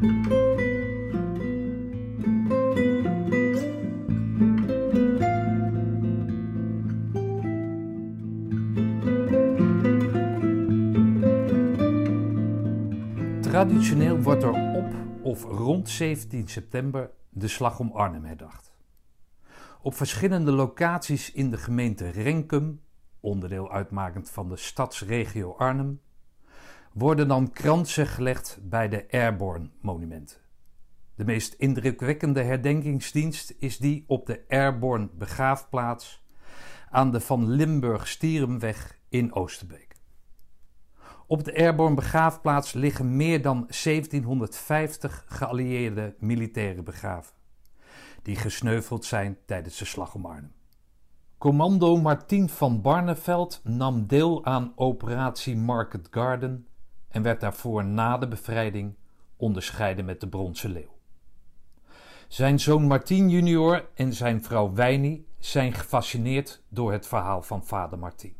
Traditioneel wordt er op of rond 17 september de Slag om Arnhem herdacht. Op verschillende locaties in de gemeente Renkum, onderdeel uitmakend van de stadsregio Arnhem, worden dan kransen gelegd bij de Airborne monumenten. De meest indrukwekkende herdenkingsdienst is die op de Airborne begraafplaats aan de Van Limburg-Stierenweg in Oosterbeek. Op de Airborne begraafplaats liggen meer dan 1750 geallieerde militairen begraven, die gesneuveld zijn tijdens de slag om Arnhem. Commando Martien van Barneveld nam deel aan operatie Market Garden en werd daarvoor na de bevrijding onderscheiden met de Bronzen Leeuw. Zijn zoon Martien junior en zijn vrouw Wijnie zijn gefascineerd door het verhaal van vader Martien.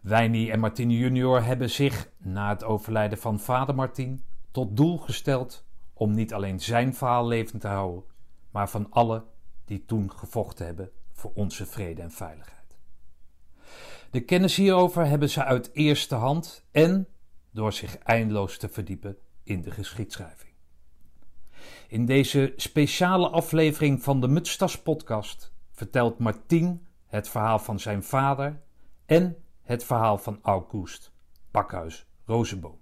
Wijnie en Martini junior hebben zich, na het overlijden van vader Martin, tot doel gesteld om niet alleen zijn verhaal levend te houden, maar van alle die toen gevochten hebben voor onze vrede en veiligheid. De kennis hierover hebben ze uit eerste hand en door zich eindeloos te verdiepen in de geschiedschrijving. In deze speciale aflevering van de Mutstas podcast vertelt Martin het verhaal van zijn vader en het verhaal van August Pakhuis Rozenboom.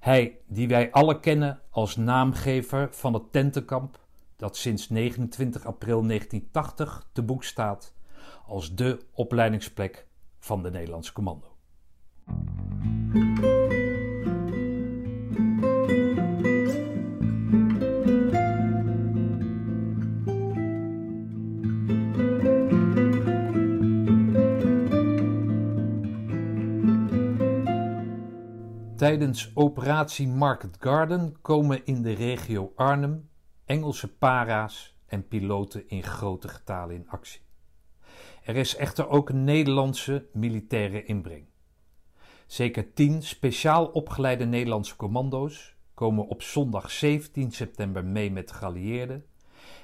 Hij, die wij alle kennen als naamgever van het tentenkamp, dat sinds 29 april 1980 te boek staat als de opleidingsplek van de Nederlandse commando. Tijdens operatie Market Garden komen in de regio Arnhem Engelse para's en piloten in grote getalen in actie. Er is echter ook een Nederlandse militaire inbreng. Zeker tien speciaal opgeleide Nederlandse commando's komen op zondag 17 september mee met de geallieerden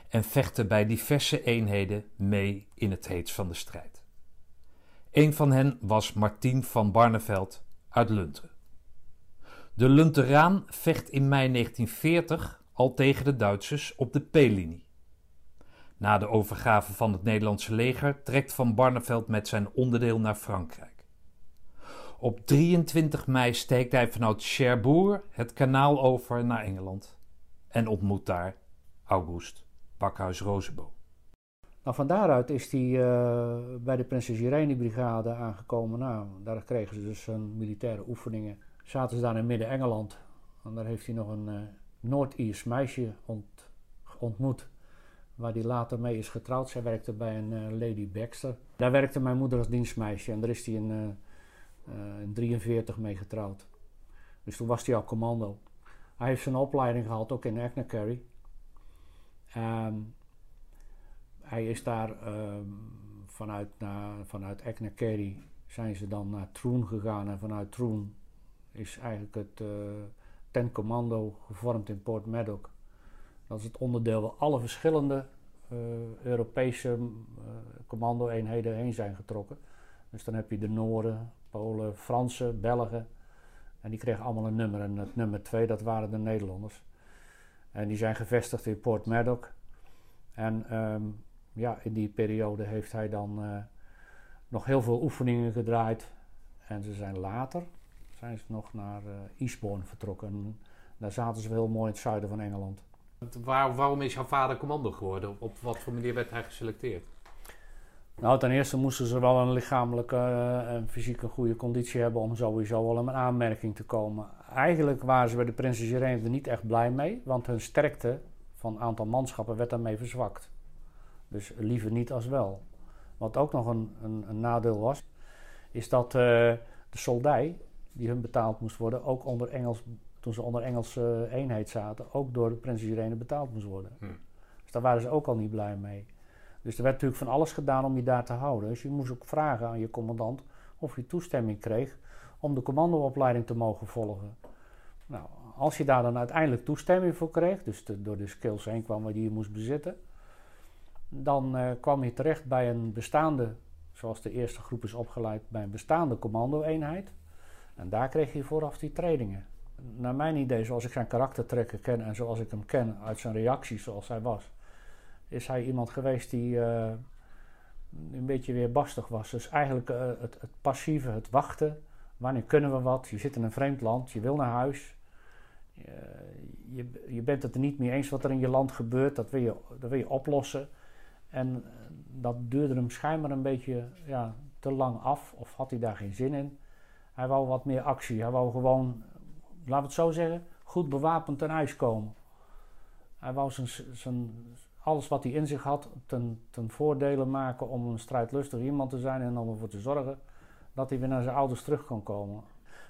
en vechten bij diverse eenheden mee in het heets van de strijd. Een van hen was Martien van Barneveld uit Lunteren. De Lunteraan vecht in mei 1940 al tegen de Duitsers op de P-linie. Na de overgave van het Nederlandse leger trekt Van Barneveld met zijn onderdeel naar Frankrijk. Op 23 mei steekt hij vanuit Cherbourg het kanaal over naar Engeland en ontmoet daar August Bakhuis Rozenboom. Nou, van daaruit is hij uh, bij de Prinses Irene Brigade aangekomen. Nou, daar kregen ze dus hun militaire oefeningen zaten ze daar in Midden-Engeland. En daar heeft hij nog een uh, Noord-Iers meisje ont, ontmoet. Waar hij later mee is getrouwd. Zij werkte bij een uh, Lady Baxter. Daar werkte mijn moeder als dienstmeisje. En daar is hij in 1943 uh, mee getrouwd. Dus toen was hij al commando. Hij heeft zijn opleiding gehad ook in Agnacarry. Um, hij is daar um, vanuit, na, vanuit Agnacarry zijn ze dan naar Troon gegaan. En vanuit Troon is eigenlijk het uh, Ten Commando gevormd in Port Maddox. Dat is het onderdeel waar alle verschillende uh, Europese uh, commando-eenheden heen zijn getrokken. Dus dan heb je de Noorden, Polen, Fransen, Belgen. En die kregen allemaal een nummer. En het nummer 2, dat waren de Nederlanders. En die zijn gevestigd in Port Maddox. En um, ja, in die periode heeft hij dan nog heel veel oefeningen gedraaid. En ze zijn later, zijn ze nog naar uh, Eastbourne vertrokken. En daar zaten ze heel mooi in het zuiden van Engeland. Waar, waarom is jouw vader commando geworden? Op wat voor manier werd hij geselecteerd? Nou, ten eerste moesten ze wel een lichamelijke uh, en fysieke goede conditie hebben om sowieso wel in een aanmerking te komen. Eigenlijk waren ze bij de Prinses Irene er niet echt blij mee, want hun sterkte van aantal manschappen werd daarmee verzwakt. Dus liever niet als wel. Wat ook nog een, een, een nadeel was, is dat uh, de soldij die hun betaald moest worden, ook onder Engels, toen ze onder Engelse eenheid zaten, ook door de Prinses Irene betaald moest worden. Hm. Dus daar waren ze ook al niet blij mee. Dus er werd natuurlijk van alles gedaan om je daar te houden. Dus je moest ook vragen aan je commandant of je toestemming kreeg om de commandoopleiding te mogen volgen. Nou, als je daar dan uiteindelijk toestemming voor kreeg, dus door de skills heen kwam die je moest bezitten, dan uh, kwam je terecht bij een bestaande, zoals de eerste groep is opgeleid, bij een bestaande commando-eenheid. En daar kreeg je vooraf die trainingen. Naar mijn idee, zoals ik zijn karaktertrekken ken en zoals ik hem ken uit zijn reacties zoals hij was, is hij iemand geweest die uh, een beetje weer bastig was. Dus eigenlijk uh, het, het, passieve, het wachten. Wanneer kunnen we wat? Je zit in een vreemd land, je wil naar huis. Je, je bent het er niet mee eens wat er in je land gebeurt, dat wil je, dat wil je oplossen. En dat duurde hem schijnbaar een beetje ja, te lang af, of had hij daar geen zin in. Hij wou wat meer actie. Hij wou gewoon, laten we het zo zeggen, goed bewapend ten ijs komen. Hij wou zijn, alles wat hij in zich had ten, ten voordele maken om een strijdlustig iemand te zijn en om ervoor te zorgen dat hij weer naar zijn ouders terug kon komen.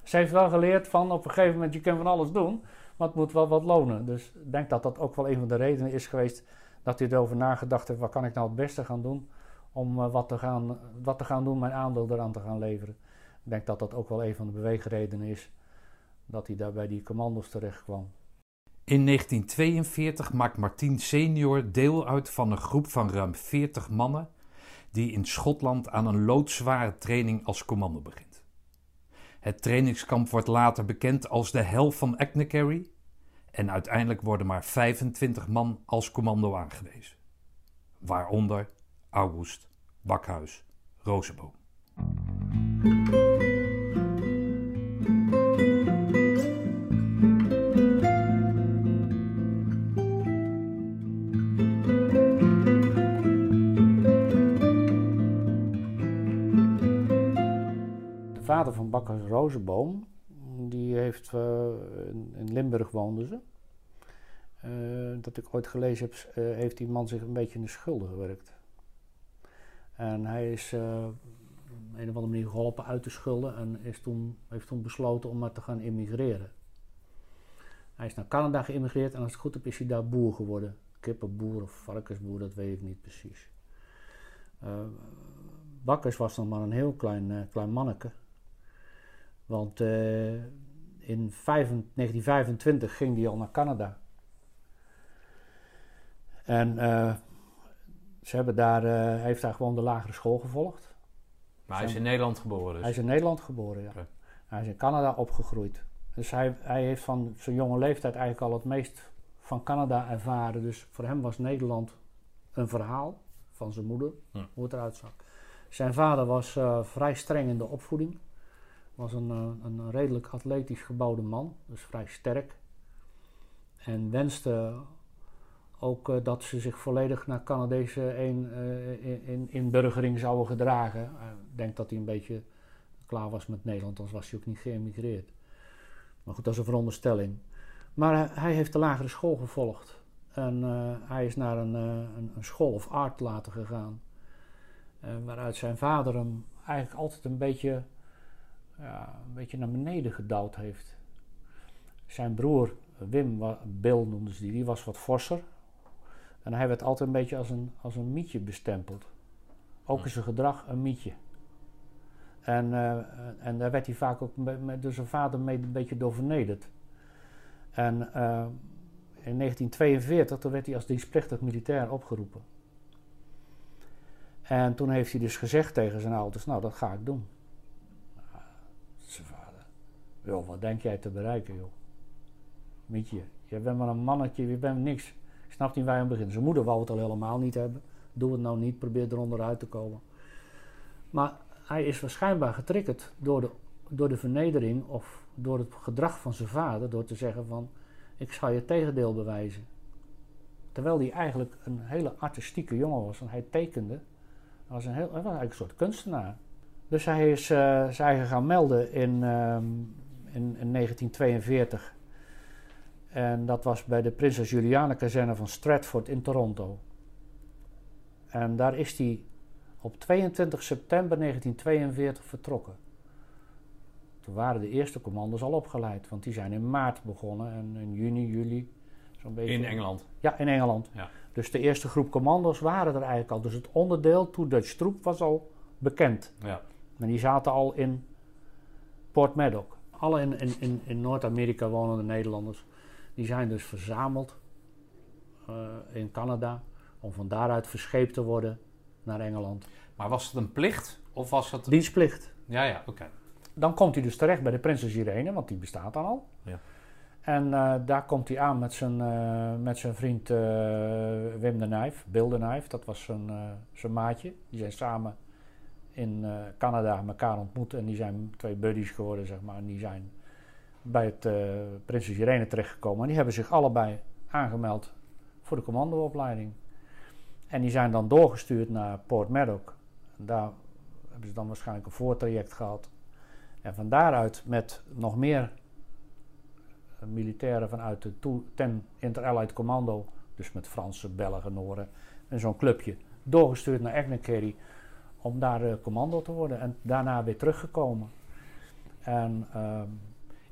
Ze heeft wel geleerd van op een gegeven moment je kunt van alles doen, maar het moet wel wat lonen. Dus ik denk dat dat ook wel een van de redenen is geweest dat hij erover nagedacht heeft, wat kan ik nou het beste gaan doen om uh, wat, te gaan, wat te gaan doen, mijn aandeel eraan te gaan leveren. Ik denk dat dat ook wel een van de beweegredenen is dat hij daar bij die commando's terecht kwam. In 1942 maakt Martin senior deel uit van een groep van ruim 40 mannen die in Schotland aan een loodzware training als commando begint. Het trainingskamp wordt later bekend als de Hel van Agnecarry en uiteindelijk worden maar 25 man als commando aangewezen. Waaronder August Bakhuis Rozenboom. Bakhuis Rozenboom, die heeft, uh, in Limburg woonden ze. Uh, dat ik ooit gelezen heb, uh, heeft die man zich een beetje in de schulden gewerkt. En hij is op een of andere manier geholpen uit de schulden en is toen, heeft toen besloten om maar te gaan immigreren. Hij is naar Canada geïmmigreerd en als het goed heb is hij daar boer geworden. Kippenboer of varkensboer, dat weet ik niet precies. Uh, Bakkers was nog maar een heel klein, klein manneke. Want uh, in 5, 1925 ging hij al naar Canada. En ze hebben daar, hij heeft daar gewoon de lagere school gevolgd. Maar hij is in Nederland geboren dus? Hij is in Nederland geboren, ja. Okay. Hij is in Canada opgegroeid. Dus hij, hij heeft van zijn jonge leeftijd eigenlijk al het meest van Canada ervaren. Dus voor hem was Nederland een verhaal van zijn moeder, hm. hoe het eruit zag. Zijn vader was uh, vrij streng in de opvoeding. Was een, uh, een redelijk atletisch gebouwde man, dus vrij sterk. En wenste ook uh, dat ze zich volledig naar Canadese een, in, in, inburgering zouden gedragen. Ik denk dat hij een beetje klaar was met Nederland, anders was hij ook niet geëmigreerd. Maar goed, dat is een veronderstelling. Maar hij heeft de lagere school gevolgd. En hij is naar een, een, een, school of art later gegaan. Waaruit zijn vader hem eigenlijk altijd een beetje, ja, een beetje naar beneden gedouwd heeft. Zijn broer, Wim, Bill noemden ze die, die was wat forser. En hij werd altijd een beetje als een, als een mietje bestempeld. Ook in zijn gedrag een mietje. En, uh, en daar werd hij vaak ook met, door zijn vader mee een beetje door vernederd. En uh, in 1942 toen werd hij als dienstplichtig militair opgeroepen. En toen heeft hij dus gezegd tegen zijn ouders: Nou, dat ga ik doen. Zijn vader: Joh, wat denk jij te bereiken, joh? Mietje, je bent maar een mannetje, je bent niks. Ik snap niet waar je aan. Zijn moeder wou het al helemaal niet hebben. Doe het nou niet, probeer eronder uit te komen. Maar hij is waarschijnlijk getriggerd door de, door de vernedering of door het gedrag van zijn vader, door te zeggen van ik zal je tegendeel bewijzen. Terwijl hij eigenlijk een hele artistieke jongen was en hij tekende. Was, een heel, hij was eigenlijk een soort kunstenaar. Dus hij is uh, zijn gaan melden in, um, in, in, 1942. En dat was bij de Prinses Juliana kazerne van Stratford in Toronto. En daar is hij op 22 september 1942 vertrokken. Toen waren de eerste commando's al opgeleid, want die zijn in maart begonnen en in juni, juli. Zo'n beetje. In Engeland? Ja, in Engeland. Ja. Dus de eerste groep commando's waren er eigenlijk al. Dus het onderdeel To Dutch Troep was al bekend. Ja. En die zaten al in Port Maddox. alle in, in, in, in Noord-Amerika wonende Nederlanders, die zijn dus verzameld in Canada om van daaruit verscheept te worden naar Engeland. Maar was het een plicht of was het... Dienstplicht. Ja, ja, oké. Dan komt hij dus terecht bij de Prinses Irene, want die bestaat dan al. Ja. En uh, daar komt hij aan met zijn, uh, met zijn vriend Wim de Nijf, Bill de Nijf. Dat was zijn, zijn maatje. Die zijn samen in Canada elkaar ontmoet. En die zijn twee buddies geworden, zeg maar. En die zijn bij het Prinses Irene terechtgekomen. En die hebben zich allebei aangemeld voor de commandoopleiding. En die zijn dan doorgestuurd naar Port Maddock. Daar hebben ze dan waarschijnlijk een voortraject gehad. En van daaruit met nog meer militairen vanuit de 10 Inter-Allied Commando, dus met Fransen, Belgen, Noorden en zo'n clubje, doorgestuurd naar Egnakerry om daar uh, commando te worden en daarna weer teruggekomen. En, uh,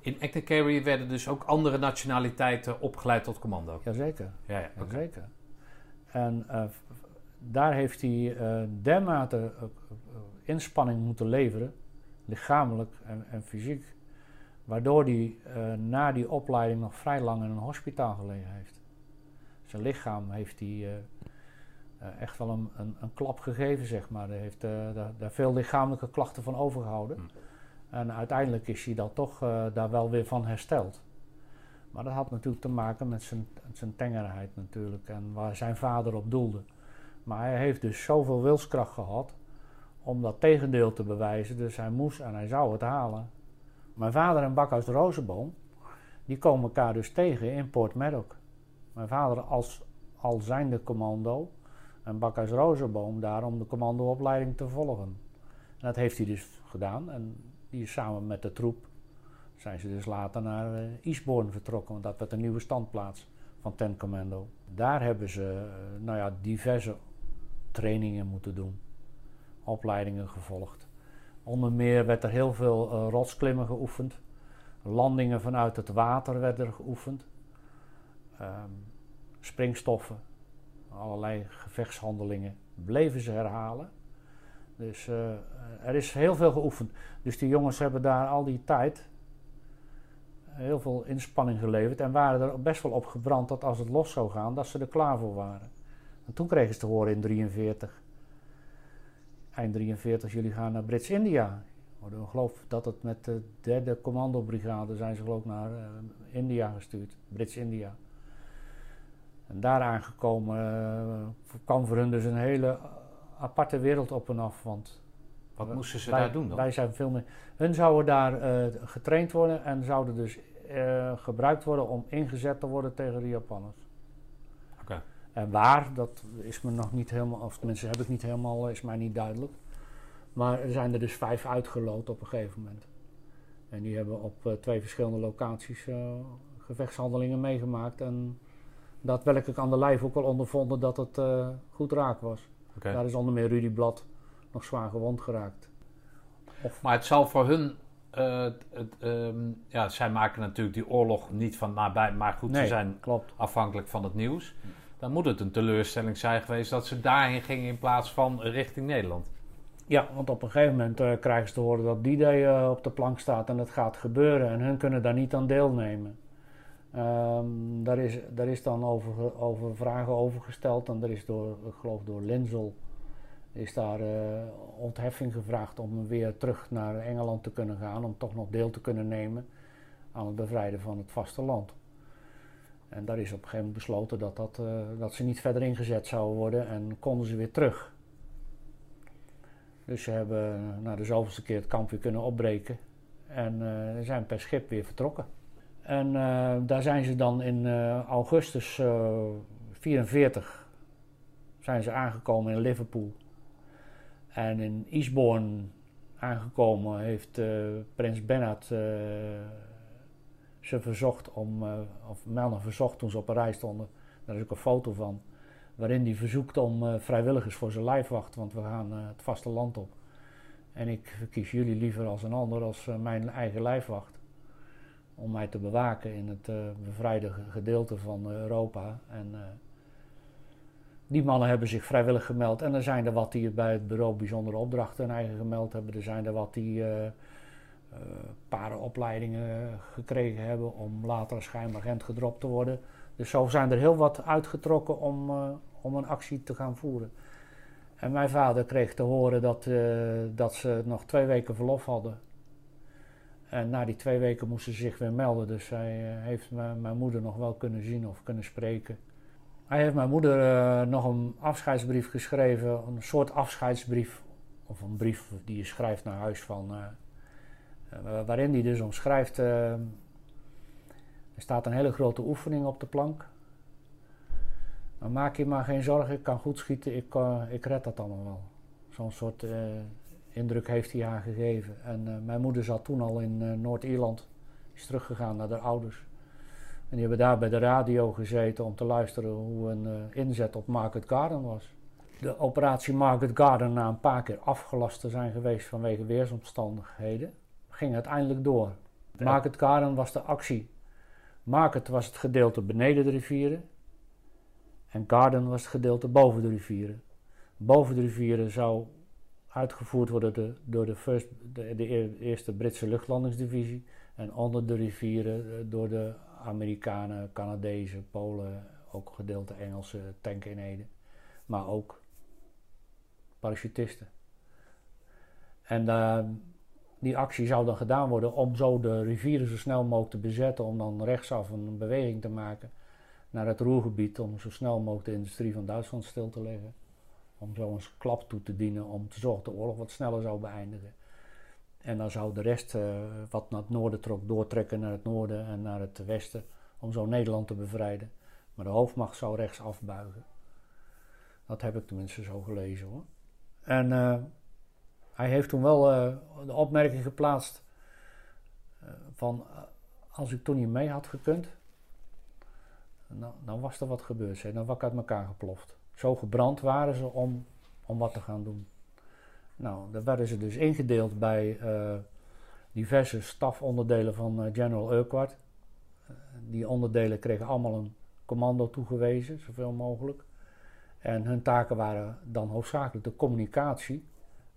in Egnakerry werden dus ook andere nationaliteiten opgeleid tot commando? Jazeker. Ja, ja, okay. jazeker. En uh, daar heeft hij uh, dermate inspanning moeten leveren, lichamelijk en, en fysiek, waardoor hij na die opleiding nog vrij lang in een hospitaal gelegen heeft. Zijn lichaam heeft hij echt wel een, een, een, klap gegeven, zeg maar. Hij heeft daar, daar, veel lichamelijke klachten van overgehouden. Hm. En uiteindelijk is hij dan toch daar wel weer van hersteld. Maar dat had natuurlijk te maken met zijn, zijn tengerheid natuurlijk en waar zijn vader op doelde. Maar hij heeft dus zoveel wilskracht gehad om dat tegendeel te bewijzen. Dus hij moest en hij zou het halen. Mijn vader en Bakhuis de Rozenboom, die komen elkaar dus tegen in Port Maddock. Mijn vader als al zijnde commando en Bakhuis Rozenboom daar om de commandoopleiding te volgen. En dat heeft hij dus gedaan en die samen met de troep zijn ze dus later naar uh, Eastbourne vertrokken, want dat werd een nieuwe standplaats van Ten Commando. Daar hebben ze uh, nou ja, diverse trainingen moeten doen, opleidingen gevolgd. Onder meer werd er heel veel uh, rotsklimmen geoefend. Landingen vanuit het water werden er geoefend. Um, springstoffen, allerlei gevechtshandelingen bleven ze herhalen. Dus uh, er is heel veel geoefend. Dus die jongens hebben daar al die tijd heel veel inspanning geleverd en waren er best wel op gebrand dat als het los zou gaan, dat ze er klaar voor waren. En toen kregen ze te horen in 43 eind 43, jullie gaan naar Brits-India. Ik geloof dat het met de derde commandobrigade zijn ze geloof naar uh, India gestuurd, Brits-India. En daar aangekomen uh, kwam voor hun dus een hele aparte wereld op en af. Want Wat moesten ze wij, daar doen dan? Wij zijn veel meer. Hun zouden daar uh, getraind worden en zouden dus gebruikt worden om ingezet te worden tegen de Japanners. Okay. En waar, dat is me nog niet helemaal, of tenminste heb ik niet helemaal, is mij niet duidelijk. Maar er zijn er dus vijf uitgeloot op een gegeven moment. En die hebben op twee verschillende locaties gevechtshandelingen meegemaakt. En dat werkelijk aan de lijf ook wel ondervonden dat het uh, goed raak was. Okay. Daar is onder meer Rudy Blad nog zwaar gewond geraakt. Of maar het zal voor hun het, um, ja, zij maken natuurlijk die oorlog niet van nabij, maar goed, nee, ze zijn klopt. afhankelijk van het nieuws dan moet het een teleurstelling zijn geweest dat ze daarheen gingen in plaats van richting Nederland. Ja, want op een gegeven moment uh, krijgen ze te horen dat die day op de plank staat en het gaat gebeuren en hun kunnen daar niet aan deelnemen. Um, daar, is, daar is dan over, over vragen over gesteld en er is door, ik geloof door Linzel, is daar uh, ontheffing gevraagd om weer terug naar Engeland te kunnen gaan, om toch nog deel te kunnen nemen aan het bevrijden van het vasteland. En daar is op een gegeven moment besloten dat, dat, uh, dat ze niet verder ingezet zouden worden en konden ze weer terug. Dus ze hebben na de zoveelste keer het kamp weer kunnen opbreken en zijn per schip weer vertrokken. En uh, daar zijn ze dan in augustus 1944 zijn ze aangekomen in Liverpool. En in Eastbourne aangekomen heeft prins Bernhard ze verzocht om, of Melner verzocht toen ze op een rij stonden, daar is ook een foto van, waarin hij verzoekt om vrijwilligers voor zijn lijfwacht, want we gaan het vasteland op. En ik verkies jullie liever als een ander, als mijn eigen lijfwacht. Om mij te bewaken in het bevrijde gedeelte van Europa. En die mannen hebben zich vrijwillig gemeld. En er zijn er wat die bij het bureau bijzondere opdrachten eigen gemeld hebben. Er zijn er wat die uh, parenopleidingen gekregen hebben om later schijnagent gedropt te worden. Dus zo zijn er heel wat uitgetrokken om, om een actie te gaan voeren. En mijn vader kreeg te horen dat, dat ze nog twee weken verlof hadden. En na die twee weken moesten ze zich weer melden. Dus hij heeft mijn moeder nog wel kunnen zien of kunnen spreken. Hij heeft mijn moeder uh, nog een afscheidsbrief geschreven, een soort afscheidsbrief, of een brief die je schrijft naar huis van, uh, waarin hij dus omschrijft, er staat een hele grote oefening op de plank. Maar maak je maar geen zorgen, ik kan goed schieten, ik, ik red dat allemaal wel. Zo'n soort indruk heeft hij haar gegeven. En mijn moeder zat toen al in Noord-Ierland, is teruggegaan naar haar ouders. En die hebben daar bij de radio gezeten om te luisteren hoe een uh, inzet op Market Garden was. De operatie Market Garden, na een paar keer afgelast te zijn geweest vanwege weersomstandigheden, ging uiteindelijk door. Market Garden was de actie. Market was het gedeelte beneden de rivieren. En Garden was het gedeelte boven de rivieren. Boven de rivieren zou uitgevoerd worden door de, first, de, de eerste Britse luchtlandingsdivisie. En onder de rivieren eh, door de Amerikanen, Canadezen, Polen, ook gedeelte Engelse tankeenheden. Maar ook parachutisten. En uh, die actie zou dan gedaan worden om zo de rivieren zo snel mogelijk te bezetten. Om dan rechtsaf een beweging te maken naar het Roergebied. Om zo snel mogelijk de industrie van Duitsland stil te leggen. Om zo een klap toe te dienen om te zorgen dat de oorlog wat sneller zou beëindigen. En dan zou de rest uh, wat naar het noorden trok, doortrekken naar het noorden en naar het westen. Om zo Nederland te bevrijden. Maar de hoofdmacht zou rechts afbuigen. Dat heb ik tenminste zo gelezen hoor. En uh, hij heeft toen wel uh, de opmerking geplaatst van als ik toen niet mee had gekund, dan was er wat gebeurd. Dan was ik uit elkaar geploft. Zo gebrand waren ze om, om wat te gaan doen. Nou, daar werden ze dus ingedeeld bij uh, diverse stafonderdelen van uh, General Urquhart. Uh, die onderdelen kregen allemaal een commando toegewezen, zoveel mogelijk. En hun taken waren dan hoofdzakelijk de communicatie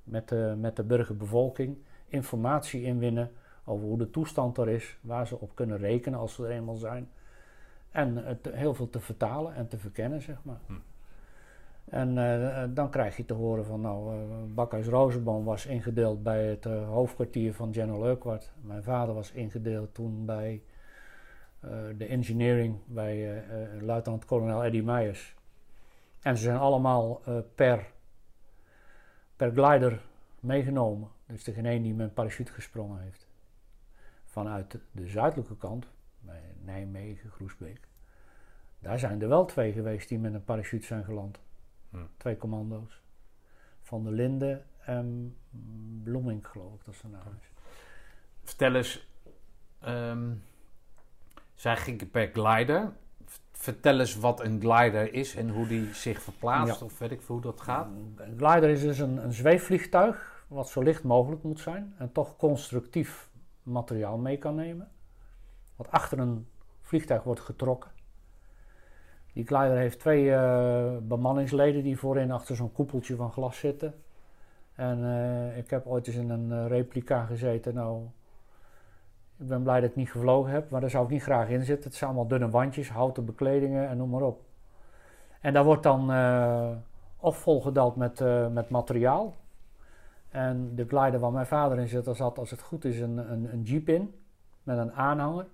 met de, met de burgerbevolking, informatie inwinnen over hoe de toestand er is, waar ze op kunnen rekenen als ze er eenmaal zijn. En heel veel te vertalen en te verkennen, zeg maar. Hm. En uh, dan krijg je te horen van, nou, uh, Bakhuis was ingedeeld bij het hoofdkwartier van General Urquhart. Mijn vader was ingedeeld toen bij de engineering bij luitenant-kolonel Eddie Meijers. En ze zijn allemaal per, per glider meegenomen. Dus één die met een parachute gesprongen heeft. Vanuit de zuidelijke kant, bij Nijmegen, Groesbeek, daar zijn er wel twee geweest die met een parachute zijn geland. Hm. Twee commando's. Van der Linden en Bloemink, geloof ik dat ze naam is. Vertel eens, um, zij gingen per glider. Vertel eens wat een glider is en hoe die zich verplaatst, of weet ik veel hoe dat gaat. Een glider is dus een, een zweefvliegtuig, wat zo licht mogelijk moet zijn en toch constructief materiaal mee kan nemen. Wat achter een vliegtuig wordt getrokken. Die glider heeft twee uh, bemanningsleden die voorin achter zo'n koepeltje van glas zitten. En uh, ik heb ooit eens in een uh, replica gezeten. Nou, ik ben blij dat ik niet gevlogen heb, maar daar zou ik niet graag in zitten. Het zijn allemaal dunne wandjes, houten bekledingen en noem maar op. En daar wordt dan of volgedald met, met materiaal. En de glider waar mijn vader in zit, daar zat als het goed is een, een, een jeep in. Met een aanhanger.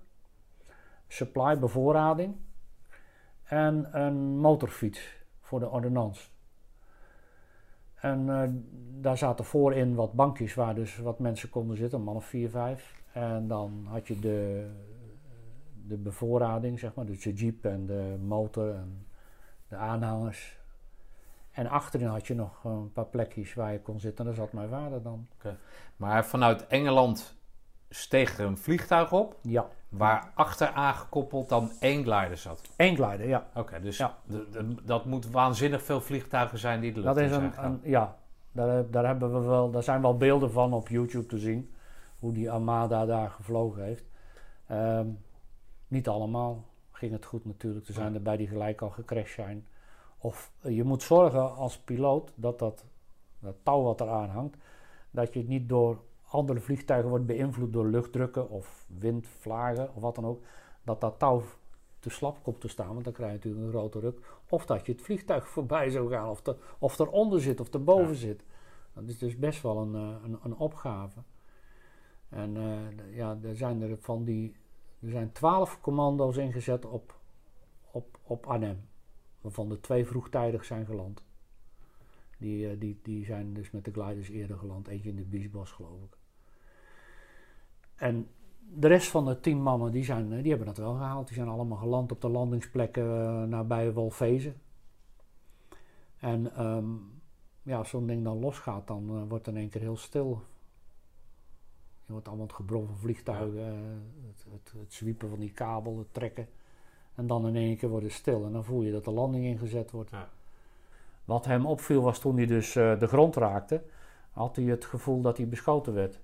Supply, bevoorrading en een motorfiets voor de ordonnans. En uh, daar zaten voorin wat bankjes waar dus wat mensen konden zitten, een man of vier, vijf. En dan had je de, de bevoorrading, zeg maar, dus de jeep en de motor en de aanhangers. En achterin had je nog een paar plekjes waar je kon zitten. En daar zat mijn vader dan. Okay. Maar vanuit Engeland steeg er een vliegtuig op? Ja. Waar achter aangekoppeld dan één glider zat. Eén glider, ja. Oké, dus ja. dat moet waanzinnig veel vliegtuigen zijn die de lucht dat is een, een, Ja, daar, daar, hebben we wel, daar zijn wel beelden van op YouTube te zien. Hoe die Armada daar gevlogen heeft. Um, niet allemaal ging het goed natuurlijk. Er zijn er bij die gelijk al gecrashed zijn. Of je moet zorgen als piloot dat dat, dat touw wat eraan hangt, dat je het niet door andere vliegtuigen wordt beïnvloed door luchtdrukken of windvlagen of wat dan ook, dat dat touw te slap komt te staan, want dan krijg je natuurlijk een grote ruk. Of dat je het vliegtuig voorbij zou gaan, of, te, of eronder zit of erboven ja. zit. Dat is dus best wel een, eh, een, een opgave. En uh, ja, er zijn er van die. Er zijn twaalf commando's ingezet op, op, op Arnhem. Waarvan er twee vroegtijdig zijn geland. Die, uh, die, die zijn dus met de gliders eerder geland. Eentje in de Biesbos, geloof ik. En de rest van de tien mannen die, zijn, die hebben dat wel gehaald. Die zijn allemaal geland op de landingsplekken uh, nabij Wolfezen. En um, ja, als zo'n ding dan losgaat, dan uh, wordt het in één keer heel stil. Je wordt allemaal het gebrom van vliegtuigen, uh, het, het, het, zwiepen van die kabel, het trekken. En dan in één keer wordt het stil en dan voel je dat de landing ingezet wordt. Ja. Wat hem opviel was toen hij dus de grond raakte, had hij het gevoel dat hij beschoten werd.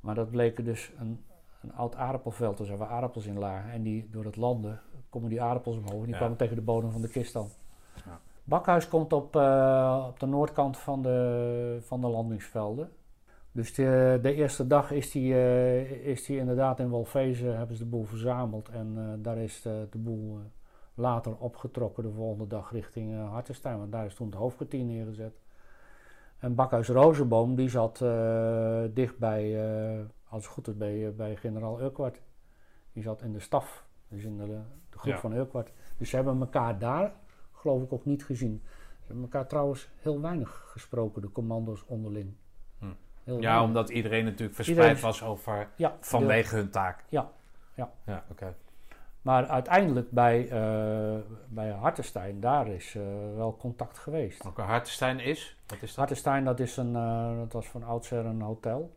Maar dat bleek dus een, een oud aardappelveld te zijn waar aardappels in lagen. En die, door het landen komen die aardappels omhoog en die ja. kwamen tegen de bodem van de kist dan. Ja. Bakhuis komt op, uh, op de noordkant van de, van de landingsvelden. Dus de, de eerste dag is die, uh, is die inderdaad in Wolfezen, hebben ze de boel verzameld. En uh, daar is de, de boel later opgetrokken de volgende dag richting Hartenstein. Want daar is toen het hoofdkwartier neergezet. En Bakhuis Rozenboom die zat uh, dicht bij, uh, als het goed is, bij, bij generaal Urquhart. Die zat in de staf, dus in de, de groep ja. van Urquhart. Dus ze hebben elkaar daar, geloof ik, ook niet gezien. Ze hebben elkaar trouwens heel weinig gesproken, de commando's onderling. Hm. Ja, weinig. omdat iedereen natuurlijk verspreid iedereen, was over ja, vanwege hun taak. Ja, ja. ja oké. Okay. Maar uiteindelijk bij, uh, bij Hartenstein, daar is uh, wel contact geweest. Oké, Hartenstein is? Wat is dat? Hartenstein, dat, is een, uh, dat was van oudsher een hotel.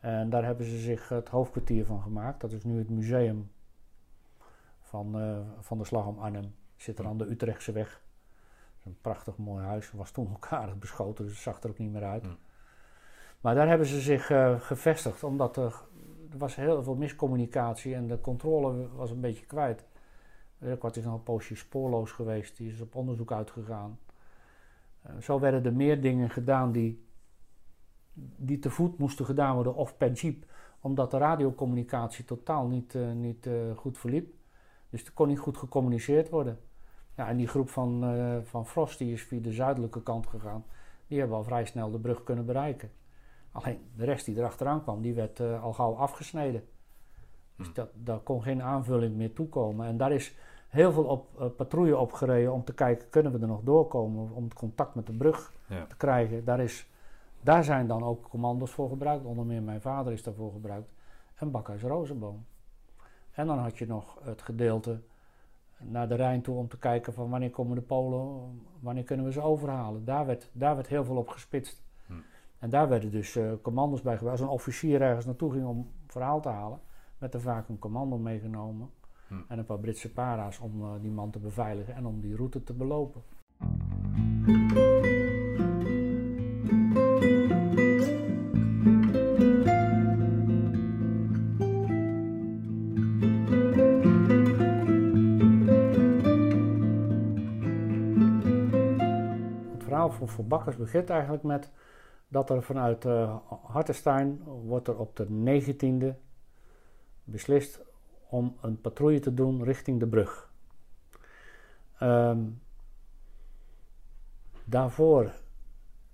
En daar hebben ze zich het hoofdkwartier van gemaakt. Dat is nu het museum van, van de Slag om Arnhem. Zit er aan de Utrechtse weg. Een prachtig mooi huis. Was toen elkaar beschoten, dus het zag er ook niet meer uit. Mm. Maar daar hebben ze zich gevestigd, omdat er er was heel veel miscommunicatie en de controle was een beetje kwijt. Urquhart is nog een poosje spoorloos geweest, die is op onderzoek uitgegaan. Uh, zo werden er meer dingen gedaan die, die te voet moesten gedaan worden of per jeep, omdat de radiocommunicatie totaal niet, uh, niet uh, goed verliep. Dus er kon niet goed gecommuniceerd worden. Ja, en die groep van, van Frost die is via de zuidelijke kant gegaan, die hebben al vrij snel de brug kunnen bereiken. Alleen de rest die erachteraan kwam, die werd uh, al gauw afgesneden. Dus Hm. dat, daar kon geen aanvulling meer toekomen. En daar is heel veel op, uh, patrouille opgereden om te kijken, kunnen we er nog doorkomen? Om contact met de brug Ja. te krijgen. Daar, is, daar zijn dan ook commando's voor gebruikt. Onder meer mijn vader is daarvoor gebruikt. En Bakhuis Rozenboom. En dan had je nog het gedeelte naar de Rijn toe om te kijken van wanneer komen de Polen, wanneer kunnen we ze overhalen. Daar werd, daar werd heel veel op gespitst. En daar werden dus uh, commando's bij gebruikt. Als een officier ergens naartoe ging om verhaal te halen, werd er vaak een commando meegenomen. Hm. En een paar Britse para's om uh, die man te beveiligen en om die route te belopen. Het verhaal voor, voor Bakkers begint eigenlijk met dat er vanuit uh, Hartenstein wordt er op de 19e beslist om een patrouille te doen richting de brug. Um, daarvoor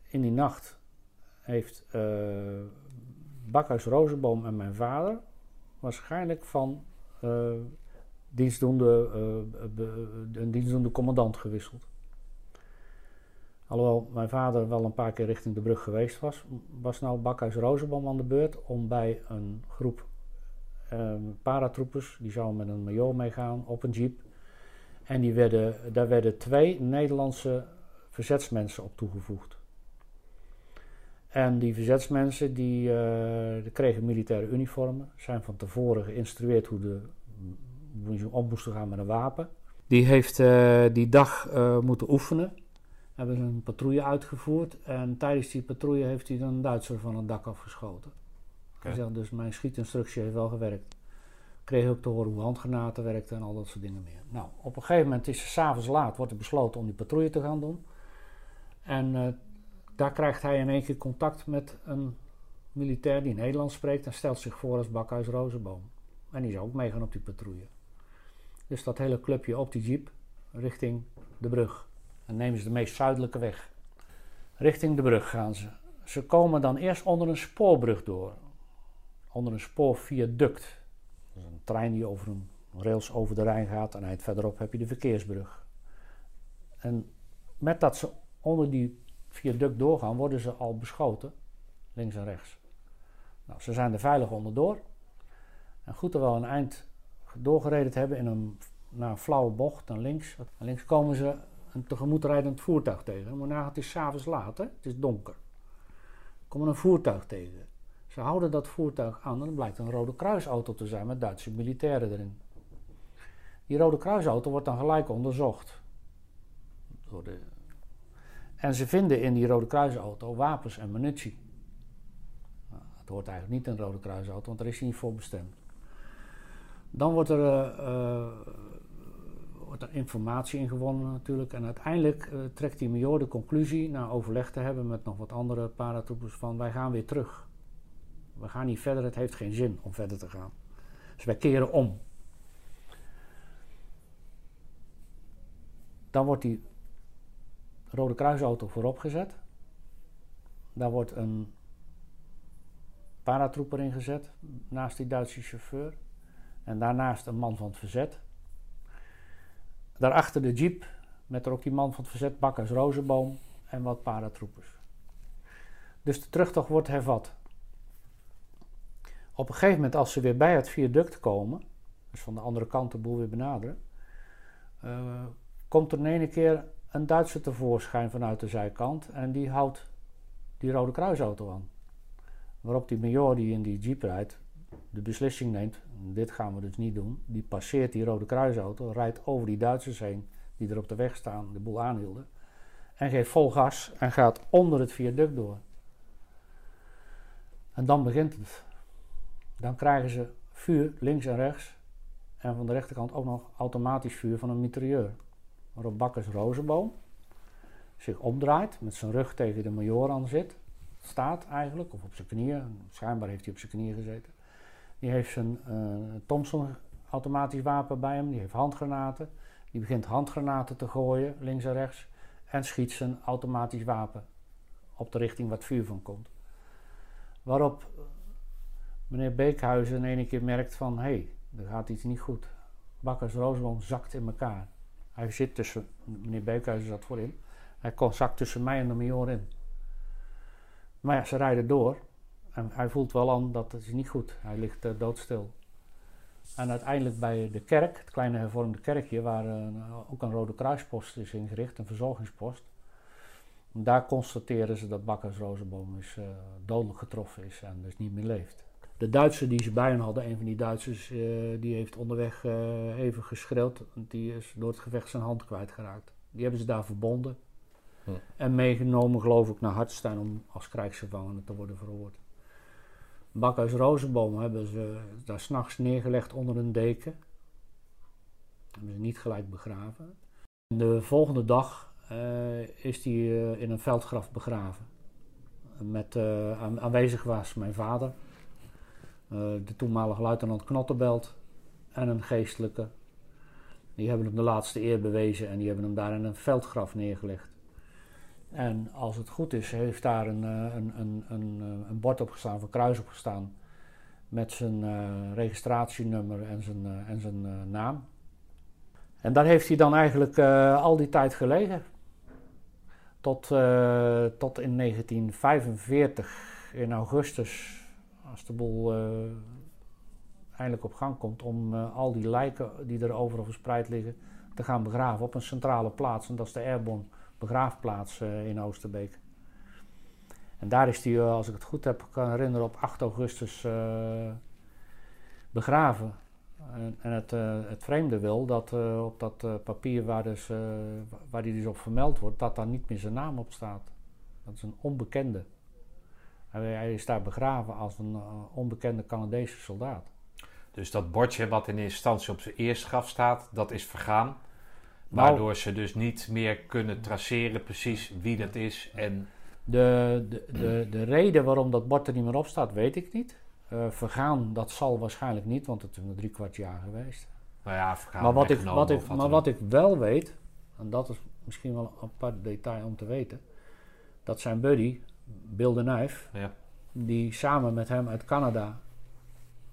in die nacht heeft uh, Bakhuis en mijn vader waarschijnlijk van uh, dienstdoende, een dienstdoende commandant gewisseld. Alhoewel mijn vader wel een paar keer richting de brug geweest was, was nou Bakhuis Rozenboom aan de beurt om bij een groep um, paratroepers, die zouden met een major meegaan op een jeep. En die werden, daar werden twee Nederlandse verzetsmensen op toegevoegd. En die verzetsmensen die, die kregen militaire uniformen, zijn van tevoren geïnstrueerd hoe, de, hoe ze om moesten gaan met een wapen. Die heeft uh, die dag uh, moeten oefenen hebben ze een patrouille uitgevoerd. En tijdens die patrouille heeft hij een Duitser van het dak afgeschoten. Okay. Zegt, dus mijn schietinstructie heeft wel gewerkt. Kreeg ook te horen hoe handgranaten werkten en al dat soort dingen meer. Nou, op een gegeven moment is het s'avonds laat, wordt er besloten om die patrouille te gaan doen. En uh, daar krijgt hij in één keer contact met een militair die Nederlands spreekt en stelt zich voor als Bakhuis Rozenboom. En die zou ook meegaan op die patrouille. Dus dat hele clubje op die jeep richting de brug. En nemen ze de meest zuidelijke weg. Richting de brug gaan ze. Ze komen dan eerst onder een spoorbrug door. Onder een spoorviaduct. Dat is een trein die over een rails over de Rijn gaat en eind verderop heb je de verkeersbrug. En met dat ze onder die viaduct doorgaan, worden ze al beschoten, links en rechts. Nou, ze zijn er veilig onderdoor. En goed er wel een eind doorgereden hebben in een, naar een flauwe bocht naar links. Links komen ze een tegemoetrijdend voertuig tegen. Maar na het is s'avonds laat, hè? het is donker. Er komen een voertuig tegen. Ze houden dat voertuig aan en het blijkt een Rode Kruisauto te zijn met Duitse militairen erin. Die Rode Kruisauto wordt dan gelijk onderzocht. Door de... En ze vinden in die Rode Kruisauto wapens en munitie. Nou, het hoort eigenlijk niet in een Rode Kruisauto, want daar is hij niet voor bestemd. Dan wordt er, uh, uh, wordt er informatie ingewonnen natuurlijk. En uiteindelijk uh, trekt die major de conclusie, na overleg te hebben met nog wat andere paratroepers, van wij gaan weer terug. We gaan niet verder, het heeft geen zin om verder te gaan. Dus wij keren om. Dan wordt die Rode Kruisauto voorop gezet. Daar wordt een paratrooper ingezet naast die Duitse chauffeur. En daarnaast een man van het verzet. Daarachter de jeep met er ook die man van het verzet, Bakkers Rozenboom en wat paratroopers. Dus de terugtocht wordt hervat. Op een gegeven moment, als ze weer bij het viaduct komen, dus van de andere kant de boel weer benaderen, uh, komt er in ene keer een Duitser tevoorschijn vanuit de zijkant en die houdt die Rode Kruisauto aan. Waarop die major die in die jeep rijdt, de beslissing neemt, dit gaan we dus niet doen. Die passeert die Rode Kruisauto, rijdt over die Duitsers heen die er op de weg staan, de boel aanhielden. En geeft vol gas en gaat onder het viaduct door. En dan begint het. Dan krijgen ze vuur links en rechts. En van de rechterkant ook nog automatisch vuur van een mitrailleur. Waarop Bakkers Rozenboom zich omdraait, met zijn rug tegen de major aan zit. Staat eigenlijk, of op zijn knieën. Schijnbaar heeft hij op zijn knieën gezeten. Die heeft zijn uh, Thompson automatisch wapen bij hem. Die heeft handgranaten. Die begint handgranaten te gooien, links en rechts. En schiet zijn automatisch wapen op de richting waar het vuur van komt. Waarop meneer Beekhuizen in ene keer merkt van... hé, hey, er gaat iets niet goed. Bakkers Rozenboom zakt in elkaar. Hij zit tussen... Meneer Beekhuizen zat voorin. Hij zakt tussen mij en de major in. Maar ja, ze rijden door. En hij voelt wel aan dat het is niet goed. Hij ligt uh, doodstil. En uiteindelijk bij de kerk, het kleine hervormde kerkje, waar uh, ook een Rode Kruispost is ingericht, een verzorgingspost. Daar constateren ze dat Bakkers Rozenboom is, uh, dodelijk getroffen is en dus niet meer leeft. De Duitser die ze bij hen hadden, een van die Duitsers, die heeft onderweg even geschreeuwd. Die is door het gevecht zijn hand kwijtgeraakt. Die hebben ze daar verbonden. Hm. En meegenomen, geloof ik, naar Hartstein om als krijgsgevangene te worden verhoord. Bakhuis Rozenboom hebben ze daar s'nachts neergelegd onder een deken. Hebben ze niet gelijk begraven. De volgende dag uh, is hij uh, in een veldgraf begraven. Met uh, aanwezig was mijn vader, de toenmalige luitenant Knottenbelt en een geestelijke. Die hebben hem de laatste eer bewezen en die hebben hem daar in een veldgraf neergelegd. En als het goed is, heeft daar een, een, een, een, een bord op gestaan, of een kruis op gestaan. Met zijn uh, registratienummer en zijn, en zijn naam. En daar heeft hij dan eigenlijk al die tijd gelegen. Tot, tot in 1945, in augustus, als de boel eindelijk op gang komt, om al die lijken die er overal verspreid liggen te gaan begraven op een centrale plaats. En dat is de Airborne begraafplaats in Oosterbeek. En daar is hij, als ik het goed heb, kan herinneren, op 8 augustus uh, begraven. En, en het, uh, het, vreemde wil dat op dat papier waar, dus, waar hij dus op vermeld wordt, dat daar niet meer zijn naam op staat. Dat is een onbekende. Hij, is daar begraven als een onbekende Canadese soldaat. Dus dat bordje wat in instantie op zijn eerste graf staat, dat is vergaan. Waardoor nou, ze dus niet meer kunnen traceren precies wie dat is. En... De, de, de, de reden waarom dat bord er niet meer op staat, weet ik niet. Uh, vergaan, dat zal waarschijnlijk niet, want het is nog drie kwart jaar geweest. Nou ja, vergaan maar wat, ik, wat, ik, maar wat ik wel weet, en dat is misschien wel een apart detail om te weten, dat zijn buddy, Bill de Nijf, ja. die samen met hem uit Canada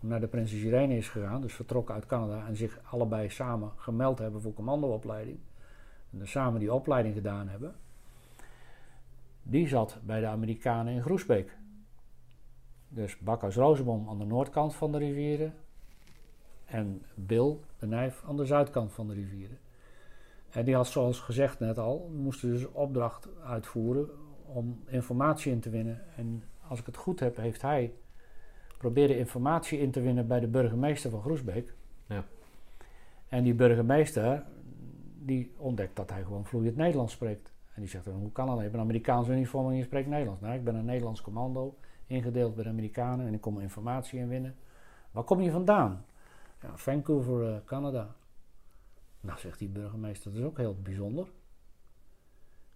naar de Prinses Irene is gegaan, dus vertrokken uit Canada en zich allebei samen gemeld hebben voor commandoopleiding. En dus samen die opleiding gedaan hebben. Die zat bij de Amerikanen in Groesbeek. Dus Bakhuis Rozenboom aan de noordkant van de rivieren en Bill de Nijf aan de zuidkant van de rivieren. En die had zoals gezegd net al, moesten dus opdracht uitvoeren om informatie in te winnen. En als ik het goed heb, heeft hij probeerde informatie in te winnen bij de burgemeester van Groesbeek. Ja. En die burgemeester, die ontdekt dat hij gewoon vloeiend Nederlands spreekt. En die zegt, hoe kan dat? Je hebt een Amerikaans uniform en je spreekt Nederlands. Nou, ik ben een Nederlands commando, ingedeeld bij de Amerikanen en ik kom informatie inwinnen. Waar kom je vandaan? Ja, Vancouver, uh, Canada. Nou, zegt die burgemeester, dat is ook heel bijzonder.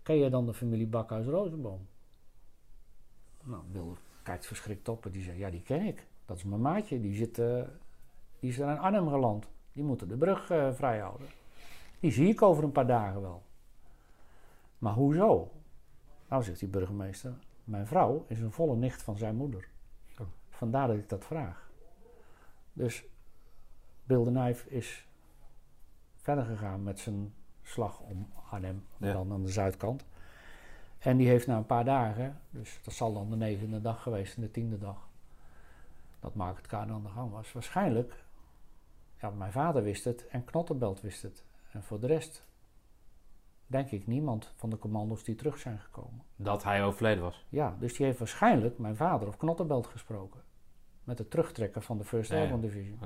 Ken je dan de familie Bakhuis Rozenboom? Nou, Wil kijkt verschrikt op en die zegt, ja, die ken ik. Dat is mijn maatje, die, zit, uh, die is er in Arnhem geland. Die moeten de brug uh, vrijhouden. Die zie ik over een paar dagen wel. Maar hoezo? Nou, zegt die burgemeester, mijn vrouw is een volle nicht van zijn moeder. Oh. Vandaar dat ik dat vraag. Dus Bill de Nijf is verder gegaan met zijn slag om Arnhem, Ja. dan aan de zuidkant. En die heeft na een paar dagen, dus dat zal dan de negende dag geweest en de tiende dag, dat Mark het Kade aan de gang was. Waarschijnlijk, ja, mijn vader wist het en Knottenbelt wist het. En voor de rest, denk ik, niemand van de commando's die terug zijn gekomen. Dat hij overleden was. Ja, dus die heeft waarschijnlijk mijn vader of Knottenbelt gesproken. Met het terugtrekken van de First Ja, ja. Airborne Division.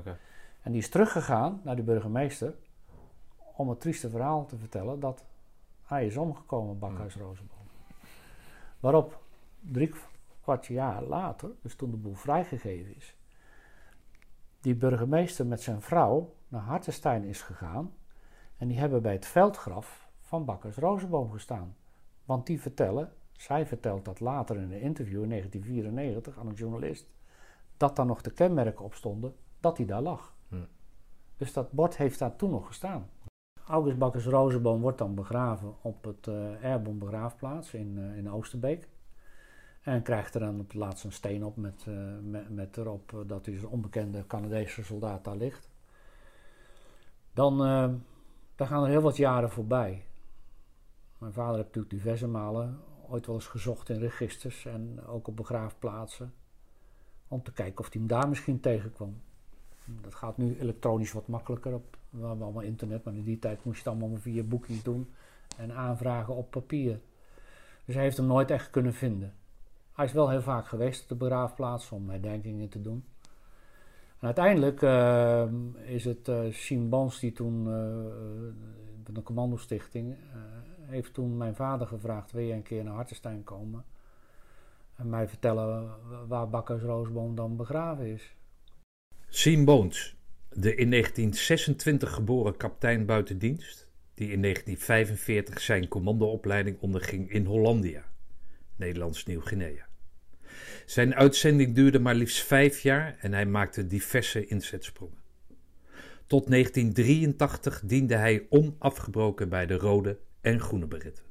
En die is teruggegaan naar de burgemeester om het trieste verhaal te vertellen dat hij is omgekomen, Bakhuis Rozenboom. Waarop drie kwart jaar later, dus toen de boel vrijgegeven is, die burgemeester met zijn vrouw naar Hartenstein is gegaan en die hebben bij het veldgraf van Bakhuis Rozenboom gestaan. Want die vertellen, zij vertelt dat later in een interview in 1994 aan een journalist, dat daar nog de kenmerken op stonden dat hij daar lag. Hm. Dus dat bord heeft daar toen nog gestaan. August Bakkers Rozenboom wordt dan begraven op het eh Airborne begraafplaats in, eh, in Oosterbeek. En krijgt er dan op het laatst een steen op met, eh, met, erop dat hij een onbekende Canadese soldaat daar ligt. Dan, dan gaan er heel wat jaren voorbij. Mijn vader heeft natuurlijk diverse malen ooit wel eens gezocht in registers en ook op begraafplaatsen. Om te kijken of hij hem daar misschien tegenkwam. Dat gaat nu elektronisch wat makkelijker op. We hebben allemaal internet, maar in die tijd moest je het allemaal via boekings doen en aanvragen op papier. Dus hij heeft hem nooit echt kunnen vinden. Hij is wel heel vaak geweest op de begraafplaats om herdenkingen te doen. En uiteindelijk eh, is het eh Siem die toen, van de commandostichting, heeft toen mijn vader gevraagd, wil je een keer naar Hartenstein komen? En mij vertellen waar Bakkers Roosboom dan begraven is. Siem Boons, de in 1926 geboren kapitein buitendienst, die in 1945 zijn commandoopleiding onderging in Hollandia, Nederlands Nieuw-Guinea. Zijn uitzending duurde maar liefst vijf jaar en hij maakte diverse inzetsprongen. Tot 1983 diende hij onafgebroken bij de Rode en Groene Beritten.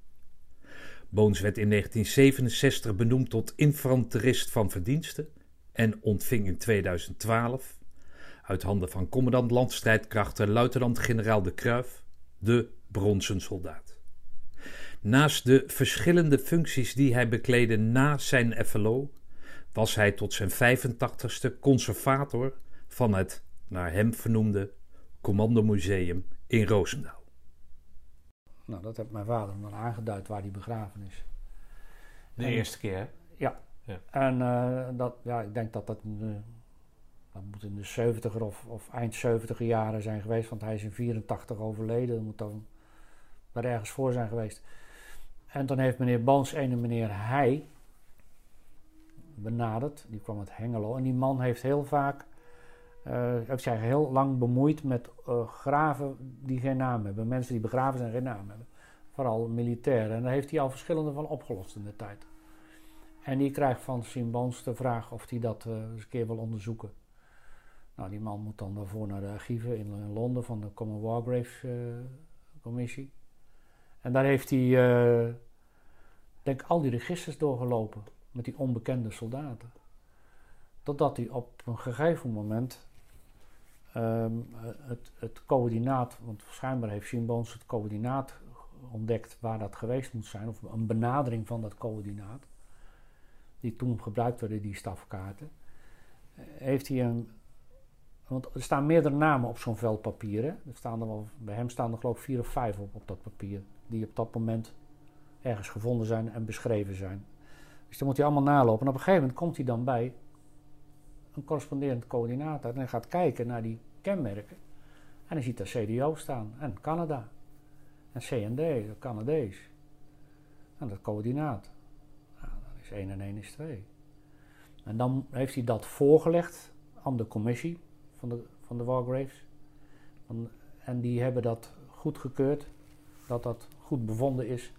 Boons werd in 1967 benoemd tot infanterist van verdiensten en ontving in 2012 uit handen van commandant landstrijdkrachten luitenant-generaal de Kruif de bronzen soldaat. Naast de verschillende functies die hij bekleedde na zijn FLO, was hij tot zijn 85ste conservator van het naar hem vernoemde Commandomuseum in Roosendaal. Nou, dat heeft mijn vader hem dan aangeduid waar hij begraven is. De En- eerste keer, hè? En eh, dat, ja, ik denk dat dat, de, dat moet in de 70er of, of eind 70er jaren zijn geweest, want hij is in 84 overleden. Dat moet dan daar ergens voor zijn geweest. En toen heeft meneer Boons ene meneer Heij benaderd, die kwam uit Hengelo. En die man heeft heel vaak, eh heeft zich heel lang bemoeid met eh, graven die geen naam hebben. Mensen die begraven zijn geen naam hebben. Vooral militairen. En daar heeft hij al verschillende van opgelost in de tijd. En die krijgt van Sim Boons de vraag of hij dat eh, eens een keer wil onderzoeken. Nou, die man moet dan daarvoor naar de archieven in, Londen van de Common War Graves eh, Commissie. En daar heeft hij, eh, denk al die registers doorgelopen met die onbekende soldaten. Totdat hij op een gegeven moment ehm, het, het coördinaat, want schijnbaar heeft Boons het coördinaat ontdekt waar dat geweest moet zijn, of een benadering van dat coördinaat, die toen gebruikt werden, die stafkaarten, eh, heeft hij een. Want er staan meerdere namen op zo'n vel papier. Er staan er wel, bij hem staan er geloof ik vier of vijf op, op dat papier, die op dat moment ergens gevonden zijn en beschreven zijn. Dus dan moet hij allemaal nalopen. En op een gegeven moment komt hij dan bij een corresponderend coördinaat uit en hij gaat kijken naar die kenmerken. En hij ziet daar CDO staan en Canada. En CND, dat Canadees. En dat coördinaat. Nou, dan is 1 en 1 is 2. En dan heeft hij dat voorgelegd aan de commissie van de, van de Wargraves. Van, en die hebben dat goedgekeurd, dat dat goed bevonden is.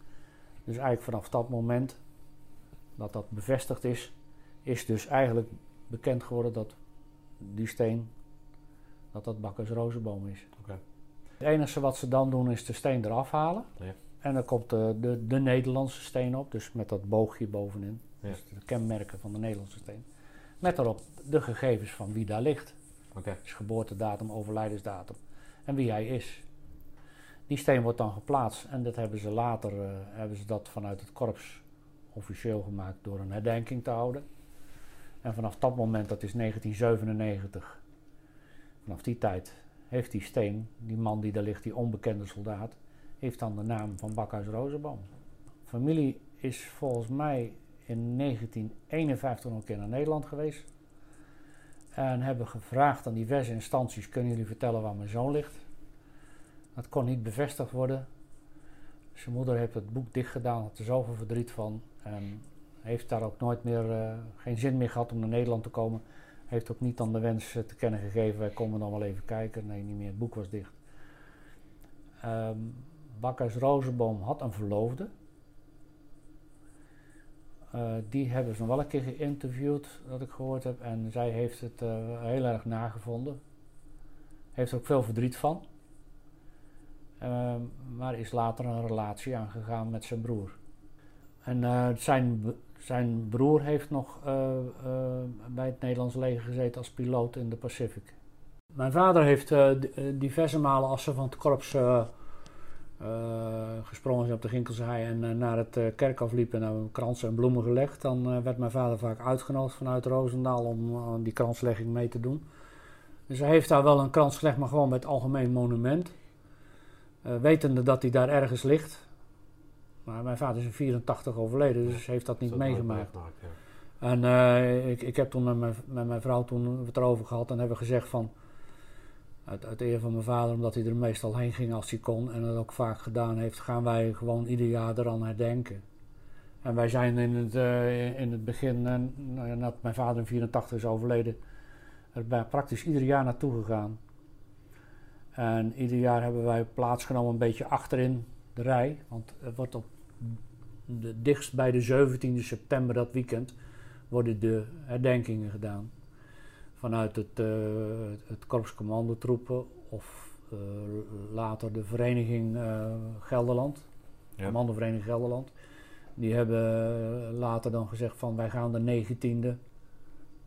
Dus eigenlijk vanaf dat moment dat dat bevestigd is, is dus eigenlijk bekend geworden dat die steen, dat dat Bakkers Rozenboom is. Het enige wat ze dan doen is de steen eraf halen. Ja. En dan komt de, de, de Nederlandse steen op, dus met dat boogje bovenin. Ja. Dus de kenmerken van de Nederlandse steen. Met daarop de gegevens van wie daar ligt. Geboortedatum, overlijdensdatum en wie hij is. Die steen wordt dan geplaatst en dat hebben ze later eh, hebben ze dat vanuit het korps officieel gemaakt door een herdenking te houden. En vanaf dat moment, dat is 1997, vanaf die tijd heeft die steen, die man die daar ligt, die onbekende soldaat, heeft dan de naam van Bakhuis Rozenboom. Familie is volgens mij in 1951 nog een keer naar Nederland geweest. En hebben gevraagd aan diverse instanties: kunnen jullie vertellen waar mijn zoon ligt? Dat kon niet bevestigd worden. Zijn moeder heeft het boek dicht gedaan, had er zoveel verdriet van. En heeft daar ook nooit meer, eh, geen zin meer gehad om naar Nederland te komen. Heeft ook niet dan de wens eh, te kennen gegeven: wij komen dan wel even kijken. Nee, niet meer, het boek was dicht. Ehm Bakhuis Rozenboom had een verloofde. Eh, die hebben ze nog wel een keer geïnterviewd, dat ik gehoord heb. En zij heeft het eh, heel erg nagevonden. Heeft er ook veel verdriet van. Ehm, maar is later een relatie aangegaan met zijn broer. En eh, zijn, zijn broer heeft nog bij het Nederlands leger gezeten als piloot in de Pacific. Mijn vader heeft diverse malen als ze van het korps gesprongen zijn op de Ginkelshaai en eh, naar het eh, kerkhof liep en hebben kransen en bloemen gelegd. Dan eh, werd mijn vader vaak uitgenodigd vanuit Roosendaal om aan die kranslegging mee te doen. Dus hij heeft daar wel een krans gelegd, maar gewoon bij het algemeen monument. Eh, wetende dat hij daar ergens ligt. Maar mijn vader is in 84 overleden, dus heeft dat niet Dat meegemaakt. ja. En eh, ik, ik heb toen met mijn, met mijn vrouw toen het erover gehad en hebben gezegd van... Uit, uit eer van mijn vader, omdat hij er meestal heen ging als hij kon en dat ook vaak gedaan heeft, gaan wij gewoon ieder jaar eraan herdenken. En wij zijn in het, eh, in het begin, ja, nadat mijn vader in 84 is overleden, er bij praktisch ieder jaar naartoe gegaan. En ieder jaar hebben wij plaatsgenomen een beetje achterin de rij. Want het wordt op de, dichtst bij de 17e september dat weekend worden de herdenkingen gedaan. Vanuit het, eh het, het korps commandotroepen of eh, later de vereniging eh, Gelderland. Ja. Commandovereniging Gelderland. Die hebben later dan gezegd van wij gaan de 19e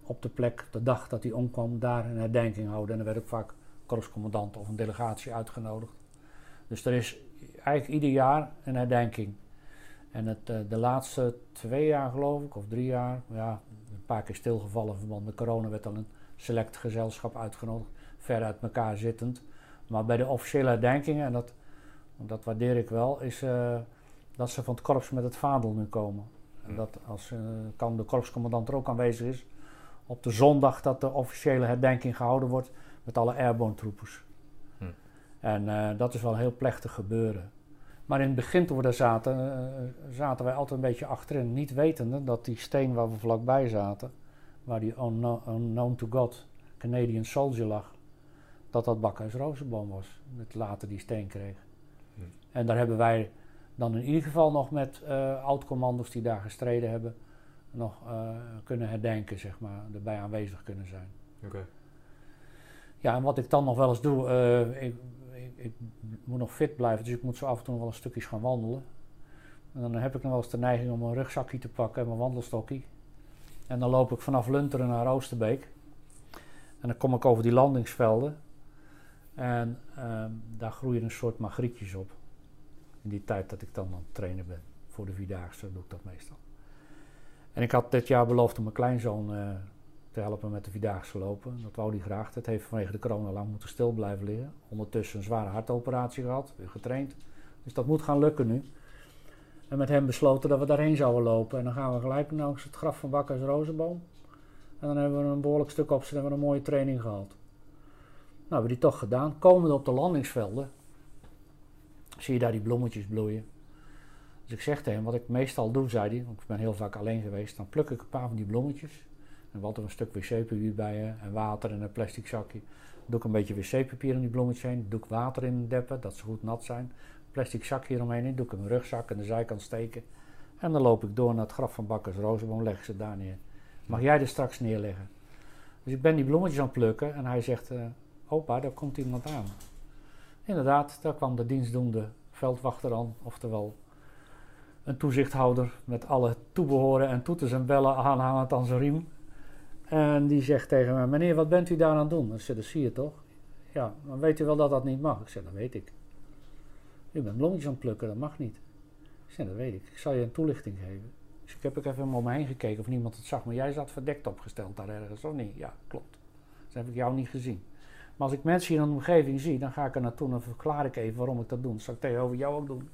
op de plek, de dag dat hij omkwam, daar een herdenking houden. En er werd ook vaak korpscommandant of een delegatie uitgenodigd. Dus er is eigenlijk ieder jaar een herdenking. En het, de laatste twee jaar geloof ik, of drie jaar, ja, een paar keer stilgevallen in verband met corona, werd dan een select gezelschap uitgenodigd, ver uit elkaar zittend. Maar bij de officiële herdenkingen, en dat, dat waardeer ik wel, is eh, dat ze van het korps met het vaandel nu komen. En dat als eh, kan de korpscommandant er ook aanwezig is, op de zondag dat de officiële herdenking gehouden wordt met alle airborne troepers. Hm. En eh, dat is wel een heel plechtig gebeuren. Maar in het begin toen we daar zaten, zaten wij altijd een beetje achterin, niet wetende dat die steen waar we vlakbij zaten, waar die unknown, unknown to God Canadian Soldier lag, dat dat Bakhuis Rozenboom was, dat later die steen kreeg. En daar hebben wij dan in ieder geval nog met eh oud-commando's die daar gestreden hebben, nog kunnen herdenken, zeg maar, erbij aanwezig kunnen zijn. Oké. Ja, en wat ik dan nog wel eens doe, ik, ik, ik, moet nog fit blijven, dus ik moet zo af en toe wel een stukjes gaan wandelen. En dan heb ik nog wel eens de neiging om een rugzakje te pakken en mijn wandelstokje. En dan loop ik vanaf Lunteren naar Oosterbeek. En dan kom ik over die landingsvelden. En ehm, daar groeien een soort magrietjes op. In die tijd dat ik dan aan het trainen ben. Voor de Vierdaagse doe ik dat meestal. En ik had dit jaar beloofd om mijn kleinzoon uh, te helpen met de Vierdaagse lopen. Dat wou hij graag. Dat heeft vanwege de corona lang moeten stil blijven liggen. Ondertussen een zware hartoperatie gehad, weer getraind. Dus dat moet gaan lukken nu. En met hem besloten dat we daarheen zouden lopen. En dan gaan we gelijk langs het graf van Bakkers Rozenboom. En dan hebben we een behoorlijk stuk op en hebben een mooie training gehad. Nou, hebben we die toch gedaan. Komen we op de landingsvelden, zie je daar die bloemetjes bloeien. Dus ik zeg tegen hem, wat ik meestal doe, zei hij, want ik ben heel vaak alleen geweest, dan pluk ik een paar van die bloemetjes. En wat er een stuk wc-papier bij je, en water en een plastic zakje. Doe ik een beetje wc-papier in die bloemetjes heen, doe ik water in deppen, dat ze goed nat zijn plastic zakje eromheen in, doe ik in mijn rugzak aan de zijkant steken. En dan loop ik door naar het graf van Bakkers Rozenboom, leg ze daar neer. Mag jij er straks neerleggen? Dus ik ben die bloemetjes aan het plukken en hij zegt, uh, opa, daar komt iemand aan. Inderdaad, daar kwam de dienstdoende veldwachter aan, oftewel een toezichthouder met alle toebehoren en toeters en bellen aanhangend aan zijn riem. En die zegt tegen mij, meneer, wat bent u daar aan het doen? Zeg, dat zie je toch? Ja, dan weet u wel dat dat niet mag. Ik zeg, dat weet ik. U bent bloemetjes aan het plukken, dat mag niet. Ik zei, dat weet ik. Ik zal je een toelichting geven. Dus ik heb ook even om me heen gekeken of niemand het zag. Maar jij zat verdekt opgesteld daar ergens, of niet? Ja, klopt. Dus heb ik jou niet gezien. Maar als ik mensen hier in de omgeving zie, dan ga ik er naartoe en verklaar ik even waarom ik dat doe. Dat zal ik tegenover jou ook doen.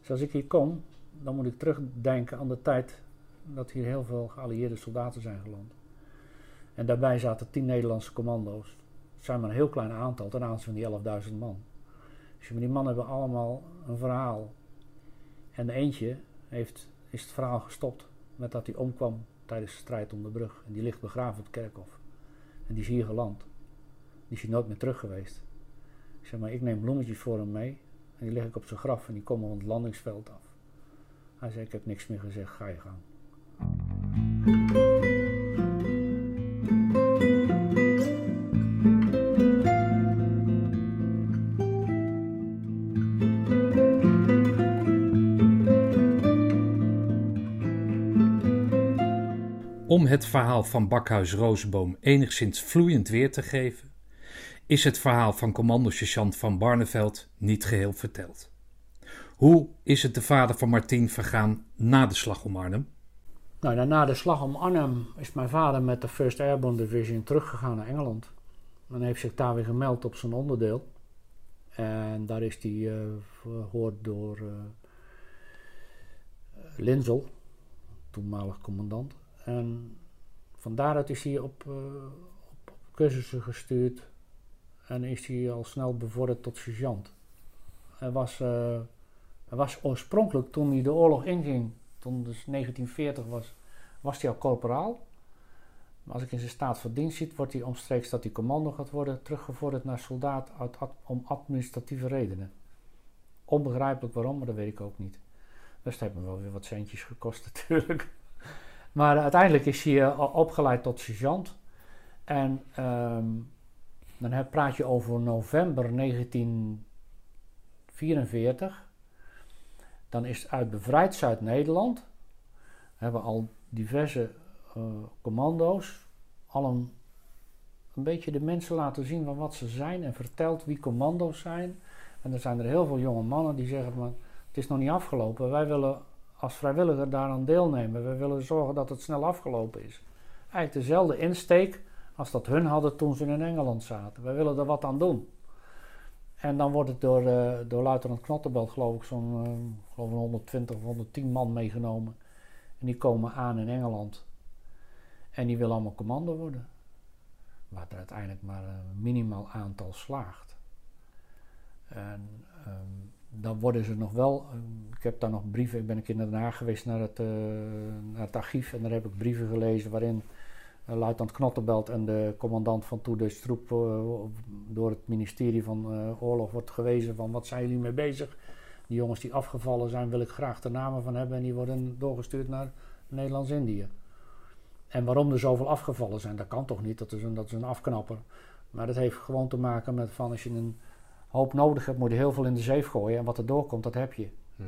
Dus als ik hier kom, dan moet ik terugdenken aan de tijd dat hier heel veel geallieerde soldaten zijn geland. En daarbij zaten tien Nederlandse commando's. Het zijn maar een heel klein aantal ten aanzien van die 11.000 man. Dus die mannen hebben allemaal een verhaal. En de eentje heeft, is het verhaal gestopt met dat hij omkwam tijdens de strijd om de brug. En die ligt begraven op het kerkhof. En die is hier geland. Die is nooit meer terug geweest. Ik zeg maar, ik neem bloemetjes voor hem mee. En die leg ik op zijn graf en die komen van het landingsveld af. Hij zei, ik heb niks meer gezegd, ga je gang. Het verhaal van Bakhuis Rozenboom enigszins vloeiend weer te geven, is het verhaal van commando-sergeant van Barneveld niet geheel verteld. Hoe is het de vader van Martien vergaan na de slag om Arnhem? Nou, na de slag om Arnhem is mijn vader met de 1st Airborne Division teruggegaan naar Engeland. Dan heeft zich daar weer gemeld op zijn onderdeel. En daar is hij uh, verhoord door uh, Linzel, toenmalig commandant. En van daaruit is hij op, uh, op, cursussen gestuurd en is hij al snel bevorderd tot sergeant. Hij was, uh, hij was oorspronkelijk, toen hij de oorlog inging, toen dus 1940 was, was hij al corporaal. Maar als ik in zijn staat van dienst zit, wordt hij omstreeks dat hij commando gaat worden, teruggevorderd naar soldaat uit, om administratieve redenen. Onbegrijpelijk waarom, maar dat weet ik ook niet. Dus dat heeft me wel weer wat centjes gekost natuurlijk. Maar uiteindelijk is hij uh, opgeleid tot sergeant. En um, dan praat je over november 1944. Dan is uit bevrijd Zuid-Nederland. Hebben al diverse uh, commando's. Al een, beetje de mensen laten zien van wat ze zijn. En verteld wie commando's zijn. En er zijn er heel veel jonge mannen die zeggen van... Het is nog niet afgelopen. Wij willen als vrijwilliger daaraan deelnemen. We willen zorgen dat het snel afgelopen is. Eigenlijk dezelfde insteek als dat hun hadden toen ze in Engeland zaten. We willen er wat aan doen. En dan wordt het door, uh, door luitenant Knottenbelt, geloof ik, zo'n uh, geloof 120 of 110 man meegenomen. En die komen aan in Engeland. En die willen allemaal commando worden. Waar er uiteindelijk maar een minimaal aantal slaagt. En um, dan worden ze nog wel. Eh, ik heb daar nog brieven. Ik ben een keer naar Den Haag geweest naar het, uh, naar het archief. En daar heb ik brieven gelezen waarin uh, luitenant Knottenbelt en de commandant van Toedeus Troep uh, door het ministerie van Oorlog wordt gewezen van wat zijn jullie mee bezig. Die jongens die afgevallen zijn, wil ik graag de namen van hebben. En die worden doorgestuurd naar Nederlands-Indië. En waarom er zoveel afgevallen zijn, dat kan toch niet, dat is, een, dat is een afknapper. Maar dat heeft gewoon te maken met van als je een hoop nodig hebt, moet je heel veel in de zeef gooien. En wat er doorkomt, dat heb je. Hm.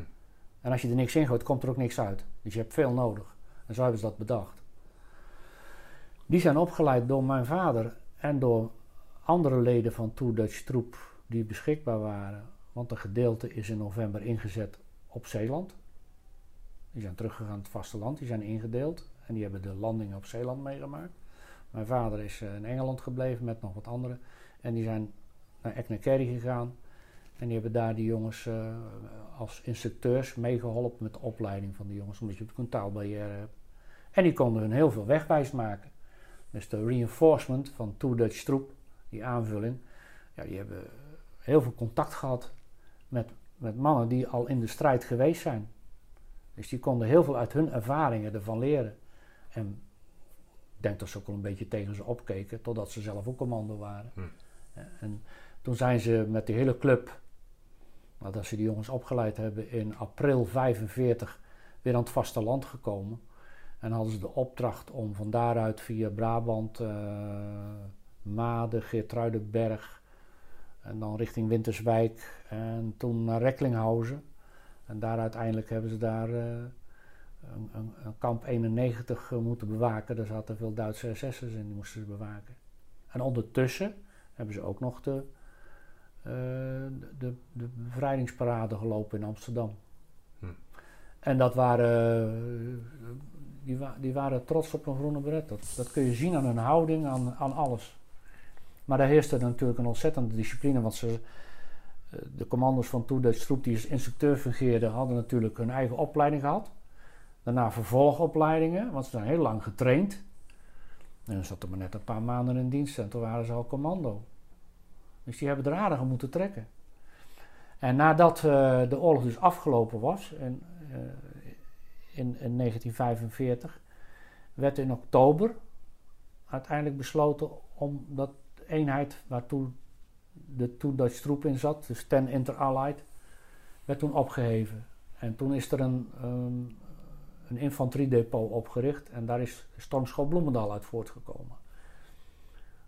En als je er niks in gooit, komt er ook niks uit. Dus je hebt veel nodig. En zo hebben ze dat bedacht. Die zijn opgeleid door mijn vader en door andere leden van Tour Dutch Troep die beschikbaar waren. Want een gedeelte is in november ingezet op Zeeland. Die zijn teruggegaan het vasteland, die zijn ingedeeld. En die hebben de landingen op Zeeland meegemaakt. Mijn vader is eh, in Engeland gebleven met nog wat anderen. En die zijn naar Eknekerry gegaan. En die hebben daar die jongens uh, als instructeurs meegeholpen met de opleiding van die jongens. Omdat je een taalbarrière hebt. En die konden hun heel veel wegwijs maken. Dus de reinforcement van Two Dutch Troep, die aanvulling. Ja, die hebben heel veel contact gehad met, met mannen die al in de strijd geweest zijn. Dus die konden heel veel uit hun ervaringen ervan leren. En ik denk dat ze ook wel een beetje tegen ze opkeken, totdat ze zelf ook commando waren. Hm. En toen zijn ze met die hele club, nadat ze die jongens opgeleid hebben, in april 45 weer aan het vasteland gekomen. En hadden ze de opdracht om van daaruit via Brabant, uh, Maden, Geertruidenberg en dan richting Winterswijk en toen naar Recklinghausen. En daar uiteindelijk hebben ze daar uh, een, een, kamp 91 uh, moeten bewaken. Daar zaten veel Duitse SS'ers in, die moesten ze bewaken. En ondertussen hebben ze ook nog de, de, de, bevrijdingsparade gelopen in Amsterdam. Hm. En dat waren, die, wa die, waren trots op hun groene beret. Dat, dat, kun je zien aan hun houding, aan, aan alles. Maar daar heerste natuurlijk een ontzettende discipline, want ze, de commando's van Toe Dutch Troep die als instructeur fungeerden, hadden natuurlijk hun eigen opleiding gehad. Daarna vervolgopleidingen, want ze zijn heel lang getraind. En dan zat er maar net een paar maanden in dienst en toen waren ze al commando. Dus die hebben er aardig moeten trekken. En nadat uh, de oorlog dus afgelopen was, in, uh, in, in 1945, werd in oktober uiteindelijk besloten om dat eenheid waartoe de toen Dutch troep in zat, dus ten Inter-Allied, werd toen opgeheven. En toen is er een, um, een infanteriedepot opgericht en daar is Stormschot Bloemendaal uit voortgekomen.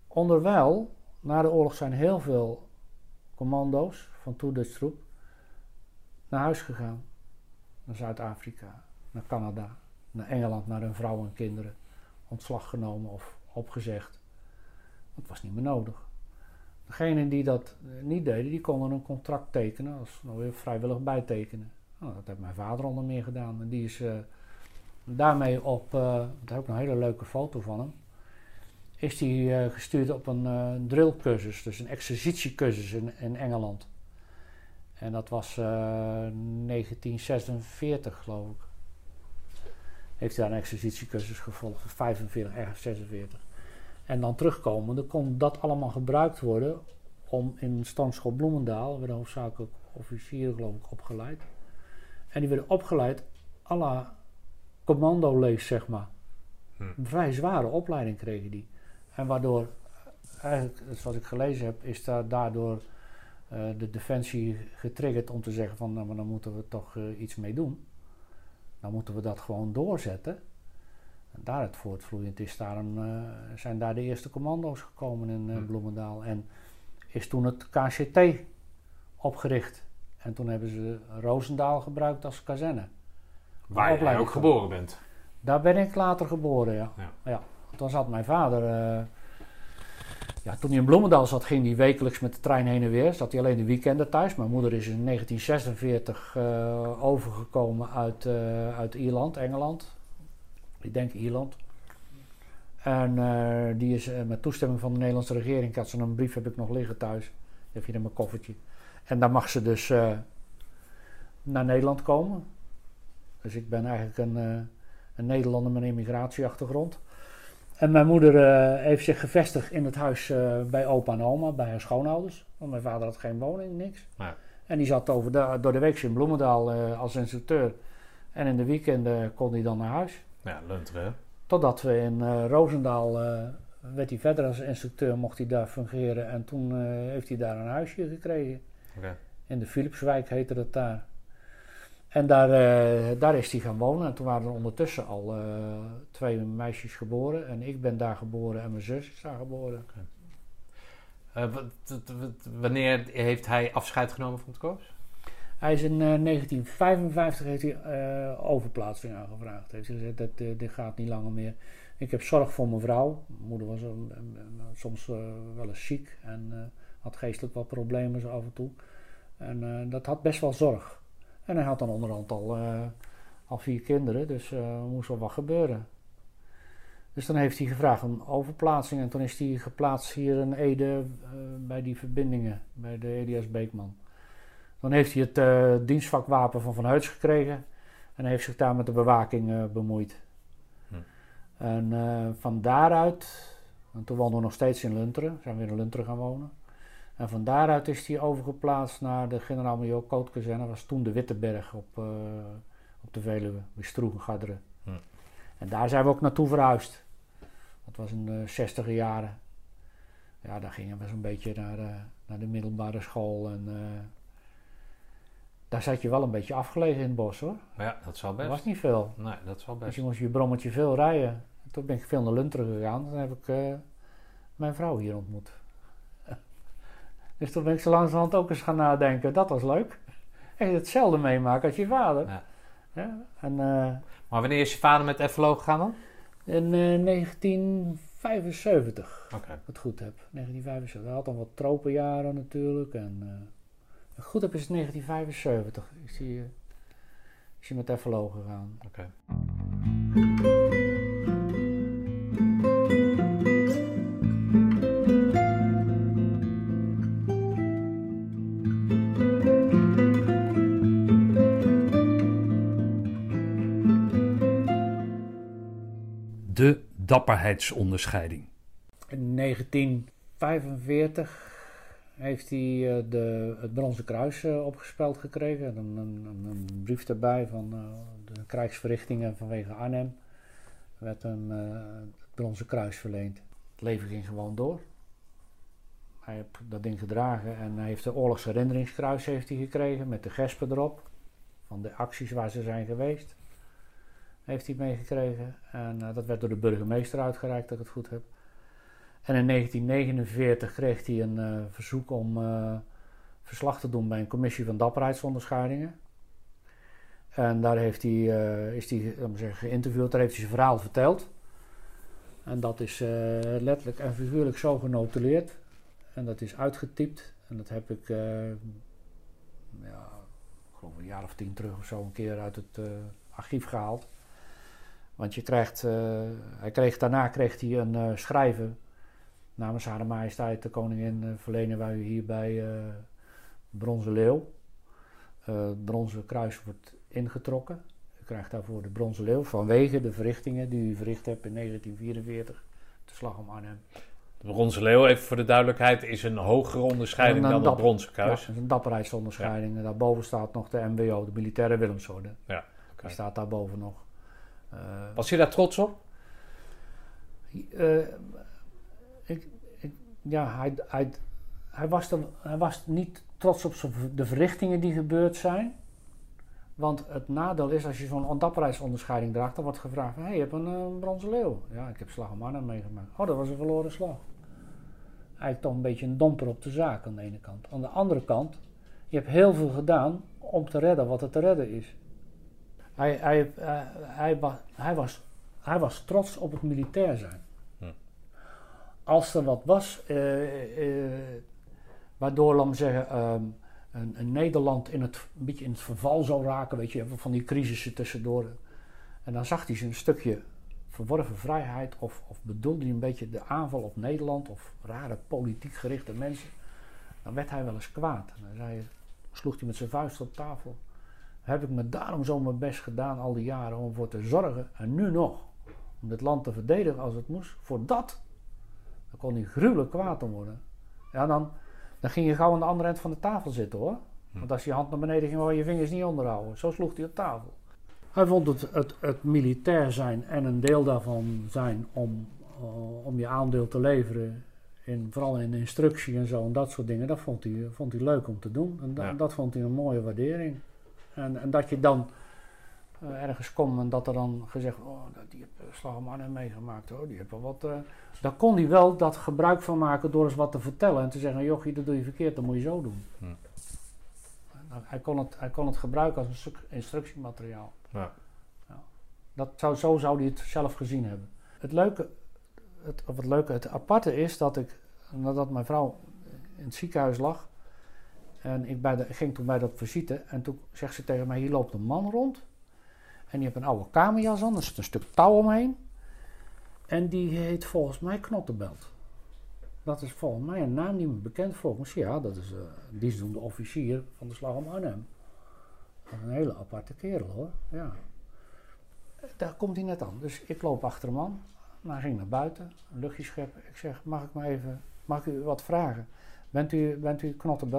Onderwijl, na de oorlog zijn heel veel commando's van toen Dutch troep naar huis gegaan. Naar Zuid-Afrika, naar Canada, naar Engeland, naar hun vrouwen en kinderen. Ontslag genomen of opgezegd. Het was niet meer nodig. Degenen die dat niet deden, die konden een contract tekenen, als nou vrijwillig bijtekenen. Nou, dat heeft mijn vader onder meer gedaan. En die is uh, daarmee op, uh, daar ik een hele leuke foto van hem, is die uh, gestuurd op een drillcursus, dus een exercitiecursus in, in Engeland. En dat was 1946 geloof ik. Heeft hij daar een exercitiecursus gevolgd, 45, ergens 46. En dan terugkomende kon dat allemaal gebruikt worden om in Standschot Bloemendaal, werden hoofdzakelijk officieren geloof ik opgeleid. En die werden opgeleid à la commando-lees, zeg maar. Hm. Een vrij zware opleiding kregen die. En waardoor, eigenlijk, zoals ik gelezen heb, is daar daardoor uh, de defensie getriggerd om te zeggen van, nou maar dan moeten we toch uh, iets mee doen. Dan moeten we dat gewoon doorzetten. En daaruit voortvloeiend is daar een, uh, zijn daar de eerste commando's gekomen in uh, Bloemendaal. En is toen het KCT opgericht. En toen hebben ze Roosendaal gebruikt als kazerne. Waar jij ook geboren bent. Daar ben ik later geboren, ja. Ja. ja. Toen zat mijn vader... Uh, ja, toen hij in Bloemendaal zat, ging hij wekelijks met de trein heen en weer. Zat hij alleen de weekenden thuis. Mijn moeder is in 1946 overgekomen uit, uit Ierland, Engeland ik denk Ierland. En die is met toestemming van de Nederlandse regering. Ik had zo'n brief heb ik nog liggen thuis. Even hier in mijn koffertje. En dan mag ze dus naar Nederland komen. Dus ik ben eigenlijk een, een Nederlander met een immigratieachtergrond. En mijn moeder heeft zich gevestigd in het huis bij opa en oma, bij haar schoonouders. Want mijn vader had geen woning, niks. Ja. En die zat over de, door de week in Bloemendaal als instructeur. En in de weekenden kon hij dan naar huis. Ja, Lunteren. Totdat we in Roosendaal, werd hij verder als instructeur, mocht hij daar fungeren. En toen heeft hij daar een huisje gekregen. Okay. In de Philipswijk heette dat daar. En daar, eh, daar is hij gaan wonen. En toen waren er ondertussen al eh, twee meisjes geboren. En ik ben daar geboren en mijn zus is daar geboren. Eh, wanneer heeft hij afscheid genomen van het korps? Hij is in eh, 1955 heeft hij overplaatsing aangevraagd. Heeft hij gezegd, dat, dit gaat niet langer meer. Ik heb zorg voor mijn vrouw. Mijn moeder was een- een- een- soms wel eens ziek en had geestelijk wat problemen zo af en toe. En dat had best wel zorg. En hij had dan onderhand al, eh, al vier kinderen, dus eh, er moest wel wat gebeuren. Dus dan heeft hij gevraagd om overplaatsing en toen is hij geplaatst hier in Ede eh, bij die verbindingen, bij de EDS Beekman. Dan heeft hij het eh, dienstvakwapen van Van Heuts gekregen en heeft zich daar met de bewaking bemoeid. Hm. En van daaruit, en toen woonden we nog steeds in Lunteren, zijn we weer in Lunteren gaan wonen. En van daaruit is hij overgeplaatst naar de generaal-major Kootkazerne. Dat was toen de Witteberg op, eh, op de Veluwe, bij Stroegengarderen. Hm. En daar zijn we ook naartoe verhuisd. Dat was in de zestiger jaren. Ja, daar gingen we zo'n beetje naar, eh, naar de middelbare school. En eh, daar zat je wel een beetje afgelegen in het bos hoor. Ja, dat zal best. was niet veel. Nee, dat zal Dus best. je moest je brommetje veel rijden. En toen ben ik veel naar Lunteren gegaan. Toen heb ik mijn vrouw hier ontmoet. Dus toen ben ik zo langzamerhand ook eens gaan nadenken. Dat was leuk. En je hetzelfde meemaken als je vader. Ja. Ja, En eh, Maar wanneer is je vader met FLO gegaan dan? in eh, 1975, Oké. als ik het goed heb. 1975. Hij had dan wat tropenjaren natuurlijk. En eh, als het goed heb is het 1975. Is hij, eh, is hij met FLO gegaan. Oké. De dapperheidsonderscheiding. In 1945 heeft hij eh, de, het Bronzen Kruis eh, opgespeld gekregen. Een, een, een, een brief erbij van eh, de krijgsverrichtingen vanwege Arnhem. Er werd een eh, het Bronzen Kruis verleend. Het leven ging gewoon door. Hij heeft dat ding gedragen en hij heeft de oorlogsherinneringskruis heeft hij gekregen met de gespen erop. Van de acties waar ze zijn geweest. Heeft hij meegekregen. En eh, dat werd door de burgemeester uitgereikt, dat ik het goed heb. En in 1949 kreeg hij een eh, verzoek om eh, verslag te doen bij een commissie van dapperheidsonderscheidingen. En daar heeft hij, is hij zeggen, geïnterviewd, daar heeft hij zijn verhaal verteld. En dat is letterlijk en figuurlijk zo genotuleerd. En dat is uitgetypt. En dat heb ik, ja, ik geloof een jaar of tien terug of zo, een keer uit het archief gehaald. Want je krijgt, eh, hij kreeg, daarna kreeg hij een eh, schrijven namens Hare Majesteit de Koningin eh, verlenen wij u hierbij bronzen leeuw. Het bronzen kruis wordt ingetrokken. U krijgt daarvoor de bronzen leeuw vanwege de verrichtingen die u verricht hebt in 1944, de slag om Arnhem. De bronzen leeuw, even voor de duidelijkheid, is een hogere onderscheiding dan het dap- bronzen kruis. een dapperheidsonderscheiding. En daarboven staat nog de MWO, de Militaire Willemsorde. Ja, oké. Die staat daarboven nog. Eh, Was je daar trots op? Eh, ik, ik, ja, hij, hij, hij, was hij was niet trots op de verrichtingen die gebeurd zijn. Want het nadeel is, als je zo'n ondapperheidsonderscheiding draagt, dan wordt gevraagd: hé, hey, je hebt een eh, bronzen leeuw. Ja, ik heb Slag om Arnhem meegemaakt. Oh, dat was een verloren slag. Eigenlijk toch een beetje een domper op de zaak aan de ene kant. Aan de andere kant, je hebt heel veel gedaan om te redden wat er te redden is. Hij, hij, eh, hij, wa- hij, was, hij was trots op het militair zijn. Hm. Als er wat was, eh, eh, waardoor, laat zeggen, ehm, een, een Nederland in het, een beetje in het verval zou raken, weet je, van die crisissen tussendoor. En dan zag hij zijn stukje verworven vrijheid, of, of bedoelde hij een beetje de aanval op Nederland, of rare politiek gerichte mensen. Dan werd hij wel eens kwaad. En dan zei, sloeg hij met zijn vuist op tafel. Heb ik me daarom zo mijn best gedaan al die jaren om voor te zorgen, en nu nog, om dit land te verdedigen als het moest. Voor dat, dan kon hij gruwelijk kwaad om worden. Ja, dan, dan ging je gauw aan de andere eind van de tafel zitten hoor. Want als je hand naar beneden ging, wou je je vingers niet onderhouden. Zo sloeg hij op tafel. Hij vond het, het, het militair zijn en een deel daarvan zijn om, eh, om je aandeel te leveren. In, vooral in instructie en zo en dat soort dingen. Dat vond hij, vond hij leuk om te doen. En da- Ja. dat vond hij een mooie waardering. En, en dat je dan eh, ergens komt en dat er dan gezegd oh, die heeft uh, Slag om Arnhem meegemaakt hoor, die heeft wel wat... Uh, dan kon hij wel dat gebruik van maken door eens wat te vertellen en te zeggen, jochie, dat doe je verkeerd, dat moet je zo doen. Hm. Hij, kon het, hij kon het gebruiken als een stuk instructiemateriaal. Ja. ja. Dat zou, zo zou hij het zelf gezien hebben. Het leuke, het, of het leuke, het aparte is dat ik, nadat mijn vrouw in het ziekenhuis lag, en ik bij de, ging toen bij dat visite en toen zegt ze tegen mij, hier loopt een man rond en die heeft een oude kamerjas aan, er zit een stuk touw omheen. En die heet volgens mij Knottenbelt. Dat is volgens mij een naam die me bekend volgens Ja, dat is uh, dienstdoende officier van de Slag om Arnhem. Een hele aparte kerel hoor. Ja. Daar komt hij net aan. Dus ik loop achter hem aan. hij ging naar buiten, een luchtje scheppen. Ik zeg, mag ik maar even, mag ik u wat vragen? Bent u, bent u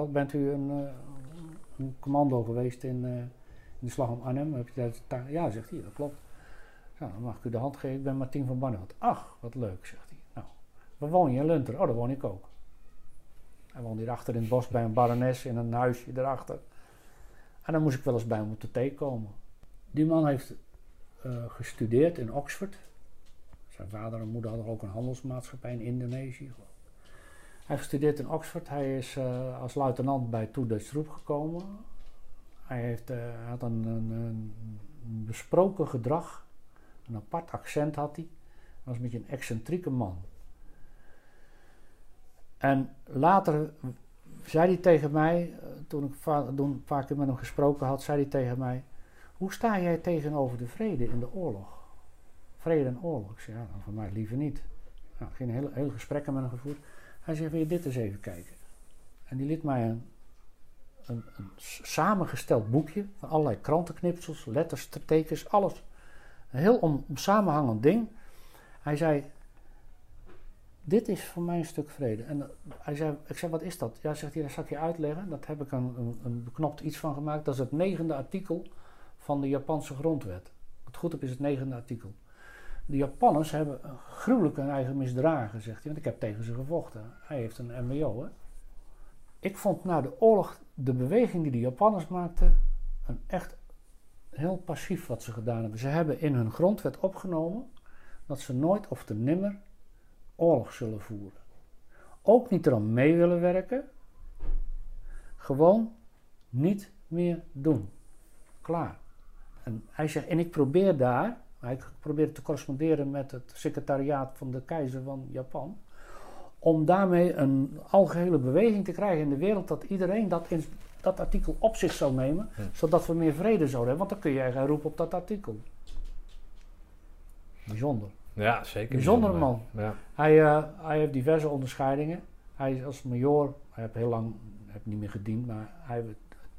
bent u een, uh, een commando geweest in, uh, in de Slag om Arnhem? Heb je dat, ja, zegt hij, dat klopt. Nou, dan mag ik u de hand geven, ik ben Martien van Barneveld. Ach, wat leuk, zegt hij. Nou, waar woon je in Lunter? Oh, daar woon ik ook. Hij woonde hierachter in het bos bij een barones in een huisje erachter. En dan moest ik wel eens bij hem op de thee komen. Die man heeft uh, gestudeerd in Oxford. Zijn vader en moeder hadden ook een handelsmaatschappij in Indonesië. Hij heeft gestudeerd in Oxford. Hij is uh, als luitenant bij Toeders Troep gekomen. Hij heeft, uh, had een, een, besproken gedrag. Een apart accent had hij. Hij was een beetje een excentrieke man. En later zei hij tegen mij, toen ik toen een paar keer met hem gesproken had, zei hij tegen mij: Hoe sta jij tegenover de vrede in de oorlog? Vrede en oorlog. Ja, dan voor mij liever niet. Nou, geen hele, hele gesprekken met hem gevoerd. Hij zei: Wil je dit eens even kijken? En die liet mij een, een, samengesteld boekje van allerlei krantenknipsels, letters, tekens, alles. Een heel om samenhangend ding. Hij zei: dit is voor mij een stuk vrede. En eh, hij zei, ik zei, wat is dat? Ja, zegt hij, dat zal ik je uitleggen. Dat heb ik een, een, een, beknopt iets van gemaakt. Dat is het negende artikel van de Japanse grondwet. Wat goed op is het negende artikel. De Japanners hebben gruwelijk hun eigen misdragen, zegt hij. Want ik heb tegen ze gevochten. Hij heeft een MWO, hè. Ik vond na de oorlog de beweging die de Japanners maakten... een echt heel passief wat ze gedaan hebben. Ze hebben in hun grondwet opgenomen... dat ze nooit of te nimmer oorlog zullen voeren. Ook niet eraan mee willen werken. Gewoon niet meer doen. Klaar. En hij zegt, en ik probeer daar, hij probeert te corresponderen met het secretariaat van de keizer van Japan, om daarmee een algehele beweging te krijgen in de wereld dat iedereen dat, in, dat artikel op zich zou nemen, zodat we meer vrede zouden hebben. Want dan kun je gaan roepen op dat artikel. Bijzonder. Ja, zeker. Bijzondere man. Ja. Hij, uh, hij heeft diverse onderscheidingen. Hij is als major, hij heeft heel lang heeft niet meer gediend, maar hij,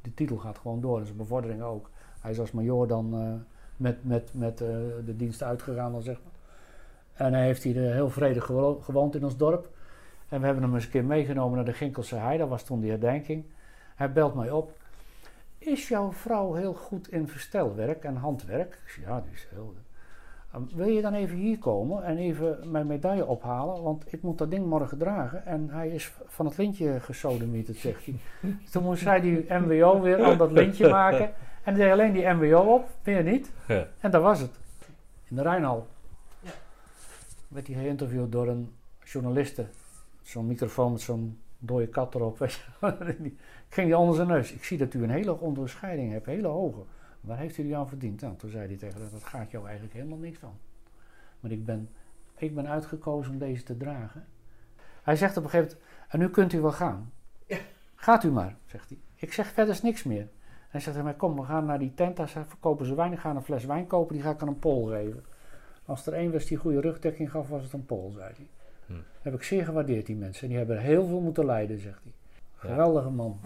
de titel gaat gewoon door en zijn bevordering ook. Hij is als major dan uh, met, met, met uh, de dienst uitgegaan, dan zeg maar. En hij heeft hier heel vredig gewoond in ons dorp. En we hebben hem eens een keer meegenomen naar de Ginkelse Hei, dat was toen die herdenking. Hij belt mij op. Is jouw vrouw heel goed in verstelwerk en handwerk? Ik ja, die is heel wil je dan even hier komen en even mijn medaille ophalen? Want ik moet dat ding morgen dragen. En hij is van het lintje gesodemieterd, zegt hij. Toen moest hij die MWO weer aan dat lintje maken. En deed alleen die MWO op, meer niet. Ja. En dat was het. In de Rijnhal. Ja. Werd hij geïnterviewd door een journaliste. Zo'n microfoon met zo'n dode kat erop. ik ging die onder zijn neus. Ik zie dat u een hele onderscheiding hebt, hele hoge. Waar heeft u die aan verdiend? Nou, toen zei hij tegen haar, dat gaat jou eigenlijk helemaal niks van. Maar ik ben, ik ben uitgekozen om deze te dragen. Hij zegt op een gegeven moment, en nu kunt u wel gaan. Ja. Gaat u maar, zegt hij. Ik zeg verder niks meer. Hij zegt tegen mij, kom, we gaan naar die tent, daar verkopen ze wijn. Ik ga een fles wijn kopen, die ga ik aan een Pool geven. Als er één was die goede rugdekking gaf, was het een Pool, zei hij. Hm. Heb ik zeer gewaardeerd, die mensen. En die hebben heel veel moeten lijden, zegt hij. Geweldige man.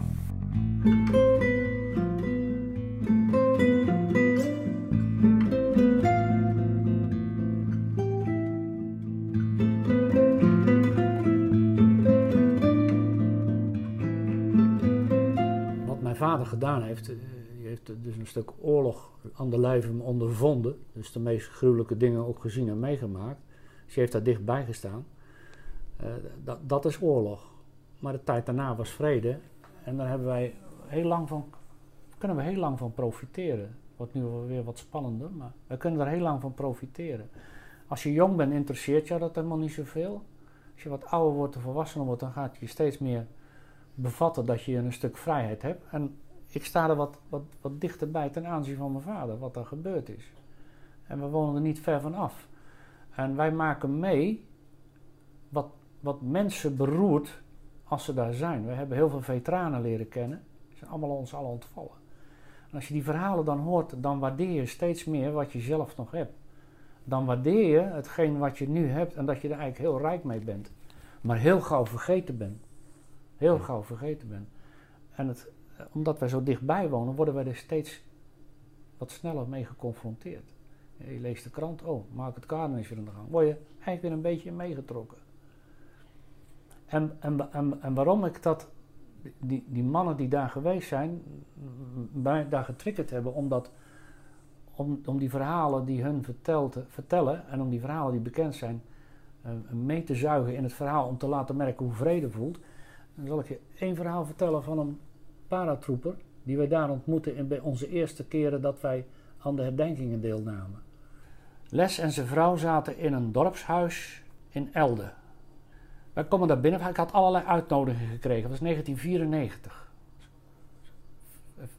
Gedaan heeft, die eh, heeft dus een stuk oorlog aan de lijve ondervonden. Dus de meest gruwelijke dingen ook gezien en meegemaakt. Ze heeft daar dichtbij gestaan. Uh, dat, dat is oorlog. Maar de tijd daarna was vrede. En daar hebben wij heel lang van kunnen we heel lang van profiteren. Wordt nu weer wat spannender, maar we kunnen er heel lang van profiteren. Als je jong bent, interesseert jou dat helemaal niet zoveel. Als je wat ouder wordt of volwassener wordt, dan gaat je steeds meer bevatten dat je een stuk vrijheid hebt. En ik sta er wat, wat, wat dichterbij ten aanzien van mijn vader, wat er gebeurd is. En we wonen er niet ver van af. En wij maken mee wat, wat mensen beroert als ze daar zijn. We hebben heel veel veteranen leren kennen. Ze zijn allemaal ons allen ontvallen. En als je die verhalen dan hoort, dan waardeer je steeds meer wat je zelf nog hebt. Dan waardeer je hetgeen wat je nu hebt en dat je er eigenlijk heel rijk mee bent. Maar heel gauw vergeten bent. Heel gauw vergeten bent. En het, omdat wij zo dichtbij wonen, worden wij er steeds wat sneller mee geconfronteerd. Je leest de krant, oh, maak het kader is weer aan de gang. Word je eigenlijk weer een beetje meegetrokken. En, en, en, en waarom ik dat, die, die mannen die daar geweest zijn, daar getriggerd hebben, omdat, om, om die verhalen die hun vertelt, vertellen en om die verhalen die bekend zijn, uh, mee te zuigen in het verhaal om te laten merken hoe vrede voelt. Dan zal ik je één verhaal vertellen van een paratrooper die wij daar ontmoetten in bij onze eerste keren dat wij aan de herdenkingen deelnamen. Les en zijn vrouw zaten in een dorpshuis in Elde. Wij komen daar binnen. Ik had allerlei uitnodigingen gekregen. Dat was 1994.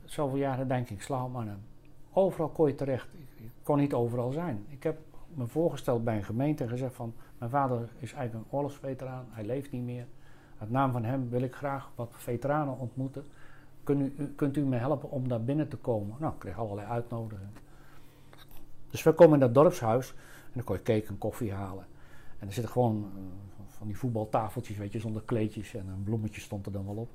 Zoveel jaren denk ik, sla maar hem. Overal kon je terecht. Ik kon niet overal zijn. Ik heb me voorgesteld bij een gemeente en gezegd van... Mijn vader is eigenlijk een oorlogsveteraan. Hij leeft niet meer. Uit naam van hem wil ik graag wat veteranen ontmoeten. Kunt u, kunt u me helpen om daar binnen te komen? Nou, ik kreeg allerlei uitnodigingen. Dus we komen in dat dorpshuis en dan kon je cake en koffie halen. En er zitten gewoon uh, van die voetbaltafeltjes, weet je, zonder kleedjes en een bloemetje stond er dan wel op.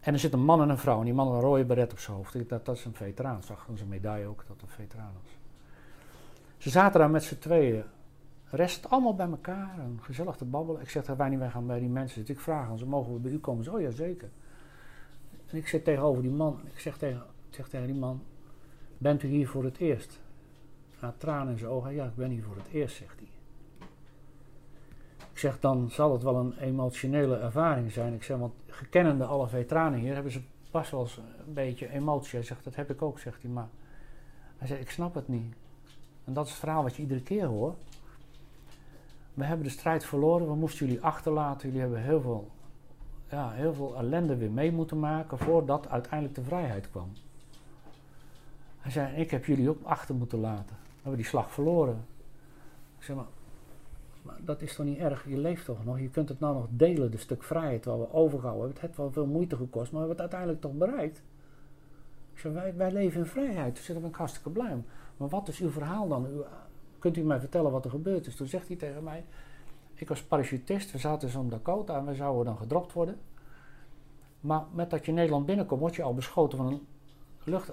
En er zit een man en een vrouw en die man had een rode beret op zijn hoofd. Dat, dat is een veteraan. Zag aan zijn medaille ook dat een veteraan was. Ze zaten daar met z'n tweeën. Rest allemaal bij elkaar en gezellig te babbelen. Ik zeg, wij niet, wij gaan bij die mensen. Ik vraag aan ze, mogen we bij u komen? Oh ja, zeker. En ik zit tegenover die man. Ik zeg tegen, zeg tegen die man, bent u hier voor het eerst? Na tranen in zijn ogen, ja, ik ben hier voor het eerst, zegt hij. Ik zeg, dan zal het wel een emotionele ervaring zijn. Ik zeg, want gekennende alle veteranen hier hebben ze pas wel eens een beetje emotie. Hij zegt, dat heb ik ook, zegt hij. Maar hij zegt, ik snap het niet. En dat is het verhaal wat je iedere keer hoort. We hebben de strijd verloren, we moesten jullie achterlaten. Jullie hebben heel veel, ja, heel veel ellende weer mee moeten maken voordat uiteindelijk de vrijheid kwam. Hij zei, ik heb jullie ook achter moeten laten. We hebben die slag verloren. Ik zeg maar, maar dat is toch niet erg? Je leeft toch nog? Je kunt het nou nog delen, de stuk vrijheid waar we overgehouden hebben. Het heeft wel veel moeite gekost, maar we hebben het uiteindelijk toch bereikt. Ik zeg, wij, wij leven in vrijheid, dus daar ben ik hartstikke blij. Maar wat is uw verhaal dan? U, kunt u mij vertellen wat er gebeurd is? Toen zegt hij tegen mij, ik was parachutist, we zaten zo'n Dakota en we zouden dan gedropt worden. Maar met dat je Nederland binnenkomt, word je al beschoten van een, lucht.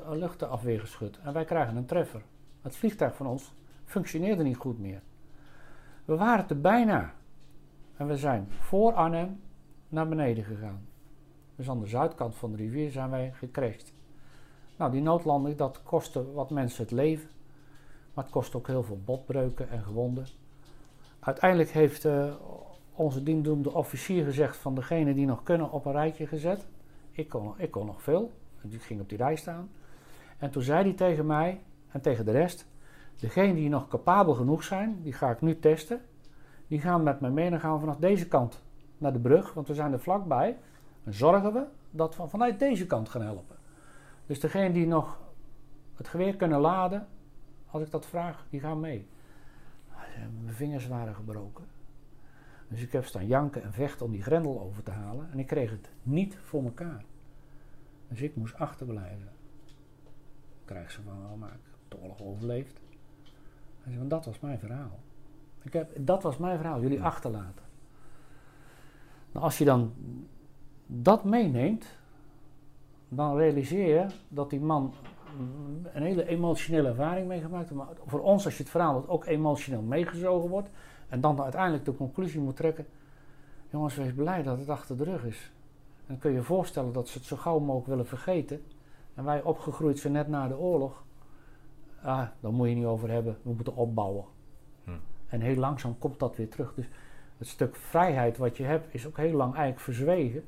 En wij krijgen een treffer. Het vliegtuig van ons functioneerde niet goed meer. We waren er bijna. En we zijn voor Arnhem naar beneden gegaan. Dus aan de zuidkant van de rivier zijn wij gecrashed. Nou, die noodlanding, dat kostte wat mensen het leven. Maar het kost ook heel veel botbreuken en gewonden. Uiteindelijk heeft uh, onze diendoende officier gezegd van degene die nog kunnen op een rijtje gezet. Ik kon, ik kon nog veel. Ik ging op die rij staan. En toen zei hij tegen mij en tegen de rest: Degenen die nog capabel genoeg zijn, die ga ik nu testen. Die gaan met mij mee en dan gaan we vanaf deze kant naar de brug, want we zijn er vlakbij. En zorgen we dat we vanuit deze kant gaan helpen. Dus degenen die nog het geweer kunnen laden, als ik dat vraag, die gaan mee. Mijn vingers waren gebroken. Dus ik heb staan janken en vechten om die grendel over te halen. En ik kreeg het niet voor elkaar. Dus ik moest achterblijven. Krijg ze van, oh, maar ik heb de oorlog overleefd. Hij zei, want dat was mijn verhaal. Ik heb, dat was mijn verhaal, jullie achterlaten. Nou, als je dan dat meeneemt, dan realiseer je dat die man een hele emotionele ervaring meegemaakt. Maar voor ons, als je het verhaal ook emotioneel meegezogen wordt. En dan uiteindelijk de conclusie moet trekken. Jongens, wees blij dat het achter de rug is. En dan kun je je voorstellen dat ze het zo gauw mogelijk willen vergeten. En wij opgegroeid zijn net na de oorlog ah, daar moet je niet over hebben, we moeten opbouwen. Hm. En heel langzaam komt dat weer terug. Dus het stuk vrijheid wat je hebt is ook heel lang eigenlijk verzwegen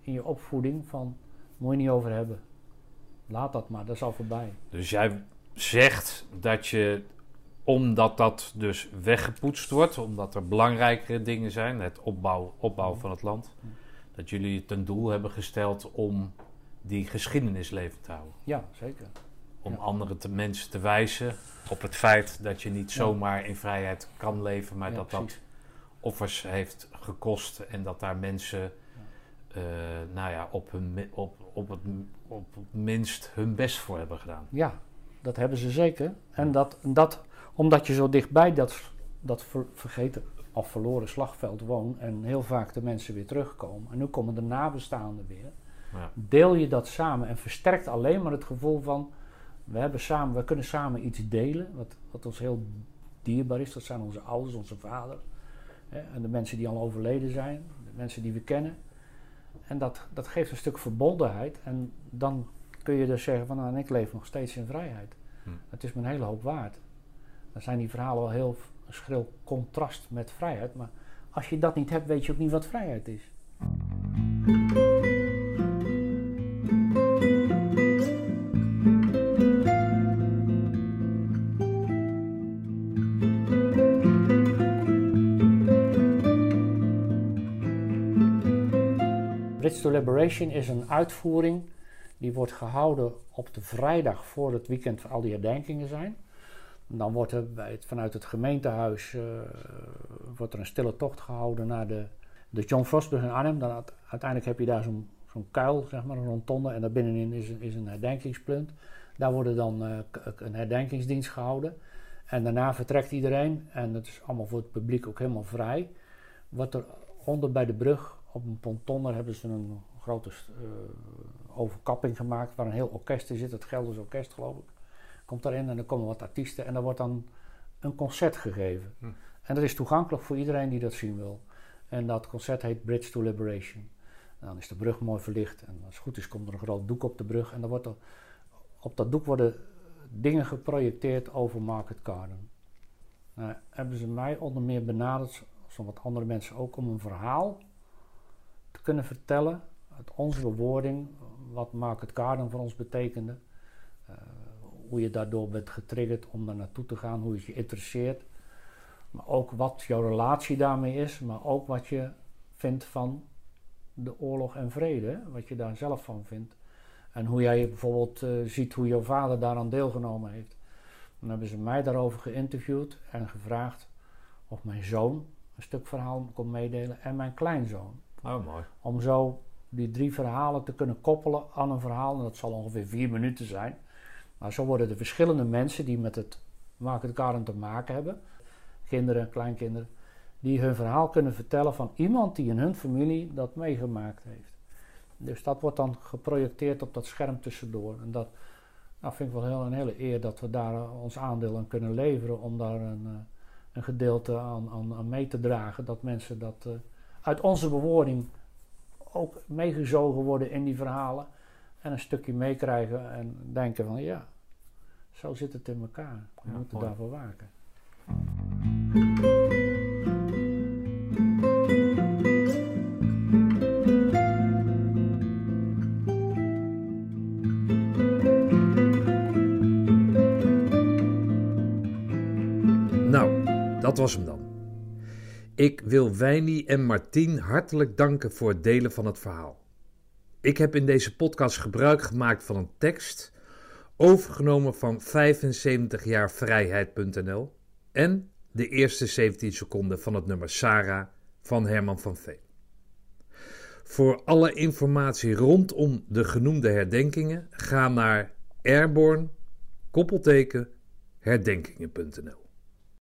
in je opvoeding van, moet je niet over hebben. Laat dat maar, dat is al voorbij. Dus jij zegt dat je, omdat dat dus weggepoetst wordt, omdat er belangrijkere dingen zijn, het opbouw, opbouw van het land, dat jullie ten doel hebben gesteld om die geschiedenis levend te houden. Ja, zeker. Om Ja. andere te, mensen te wijzen op het feit dat je niet zomaar in vrijheid kan leven, maar Ja, dat dat offers heeft gekost en dat daar mensen, eh, nou ja, op, hun, op, op, het, op het minst hun best voor hebben gedaan. Ja, dat hebben ze zeker. En dat, dat omdat je zo dichtbij dat, dat ver- vergeten of verloren slagveld woont en heel vaak de mensen weer terugkomen. En nu komen de nabestaanden weer. Ja. Deel je dat samen en versterkt alleen maar het gevoel van we, hebben samen, we kunnen samen iets delen wat, wat ons heel dierbaar is. Dat zijn onze ouders, onze vader. Hè, en de mensen die al overleden zijn, de mensen die we kennen. En dat, dat geeft een stuk verbondenheid. En dan kun je dus zeggen van nou, ik leef nog steeds in vrijheid. Hm. Het is me een hele hoop waard. Dan zijn die verhalen wel heel schril contrast met vrijheid. Maar als je dat niet hebt, weet je ook niet wat vrijheid is. To Liberation is een uitvoering die wordt gehouden op de vrijdag voor het weekend van al die herdenkingen zijn. Dan wordt er bij vanuit het gemeentehuis eh, wordt er een stille tocht gehouden naar de, de John Frostburg in Arnhem. Dan uite- uiteindelijk heb je daar zo'n kuil, zeg maar, een rondtonde. En daar binnenin is een, is een herdenkingsplint. Daar wordt dan eh, een herdenkingsdienst gehouden. En daarna vertrekt iedereen. En het is allemaal voor het publiek ook helemaal vrij. Wordt er onder bij de brug op een ponton, daar hebben ze een grote eh, overkapping gemaakt waar een heel orkest in zit. Het Gelders Orkest, geloof ik. Komt daarin en er komen wat artiesten en er wordt dan een concert gegeven. Hm. En dat is toegankelijk voor iedereen die dat zien wil. En dat concert heet Bridge to Liberation. Dan is de brug mooi verlicht en als het goed is komt er een groot doek op de brug. En dan wordt er, op dat doek worden dingen geprojecteerd over Market Garden. Nou, hebben ze mij onder meer benaderd, zoals wat andere mensen ook, om een verhaal kunnen vertellen uit onze bewoording, wat Market Garden voor ons betekende. Eh, hoe je daardoor bent getriggerd om daar naartoe te gaan, hoe het je interesseert. Maar ook wat jouw relatie daarmee is, maar ook wat je vindt van de oorlog en vrede, wat je daar zelf van vindt. En hoe jij bijvoorbeeld eh, ziet hoe jouw vader daaraan deelgenomen heeft. Dan hebben ze mij daarover geïnterviewd en gevraagd of mijn zoon een stuk verhaal kon meedelen en mijn kleinzoon. Oh. Om zo die drie verhalen te kunnen koppelen aan een verhaal. En dat zal ongeveer vier minuten zijn. Maar zo worden de verschillende mensen die met het Market Garden te maken hebben, kinderen, kleinkinderen, die hun verhaal kunnen vertellen van iemand die in hun familie dat meegemaakt heeft. Dus dat wordt dan geprojecteerd op dat scherm tussendoor. En dat nou, vind ik wel heel, een hele eer dat we daar eh, ons aandeel aan kunnen leveren om daar een, eh, een gedeelte aan, aan, aan mee te dragen. Dat mensen dat eh, uit onze bewoording ook meegezogen worden in die verhalen. En een stukje meekrijgen en denken van ja, zo zit het in elkaar. We Ja, moeten mooi. daarvoor waken. Nou, dat was hem dan. Ik wil Wijnie en Martien hartelijk danken voor het delen van het verhaal. Ik heb in deze podcast gebruik gemaakt van een tekst, overgenomen van 75jaarvrijheid.nl en de eerste 17 seconden van het nummer Sarah van Herman van Veen. Voor alle informatie rondom de genoemde herdenkingen ga naar airborne herdenkingen.nl.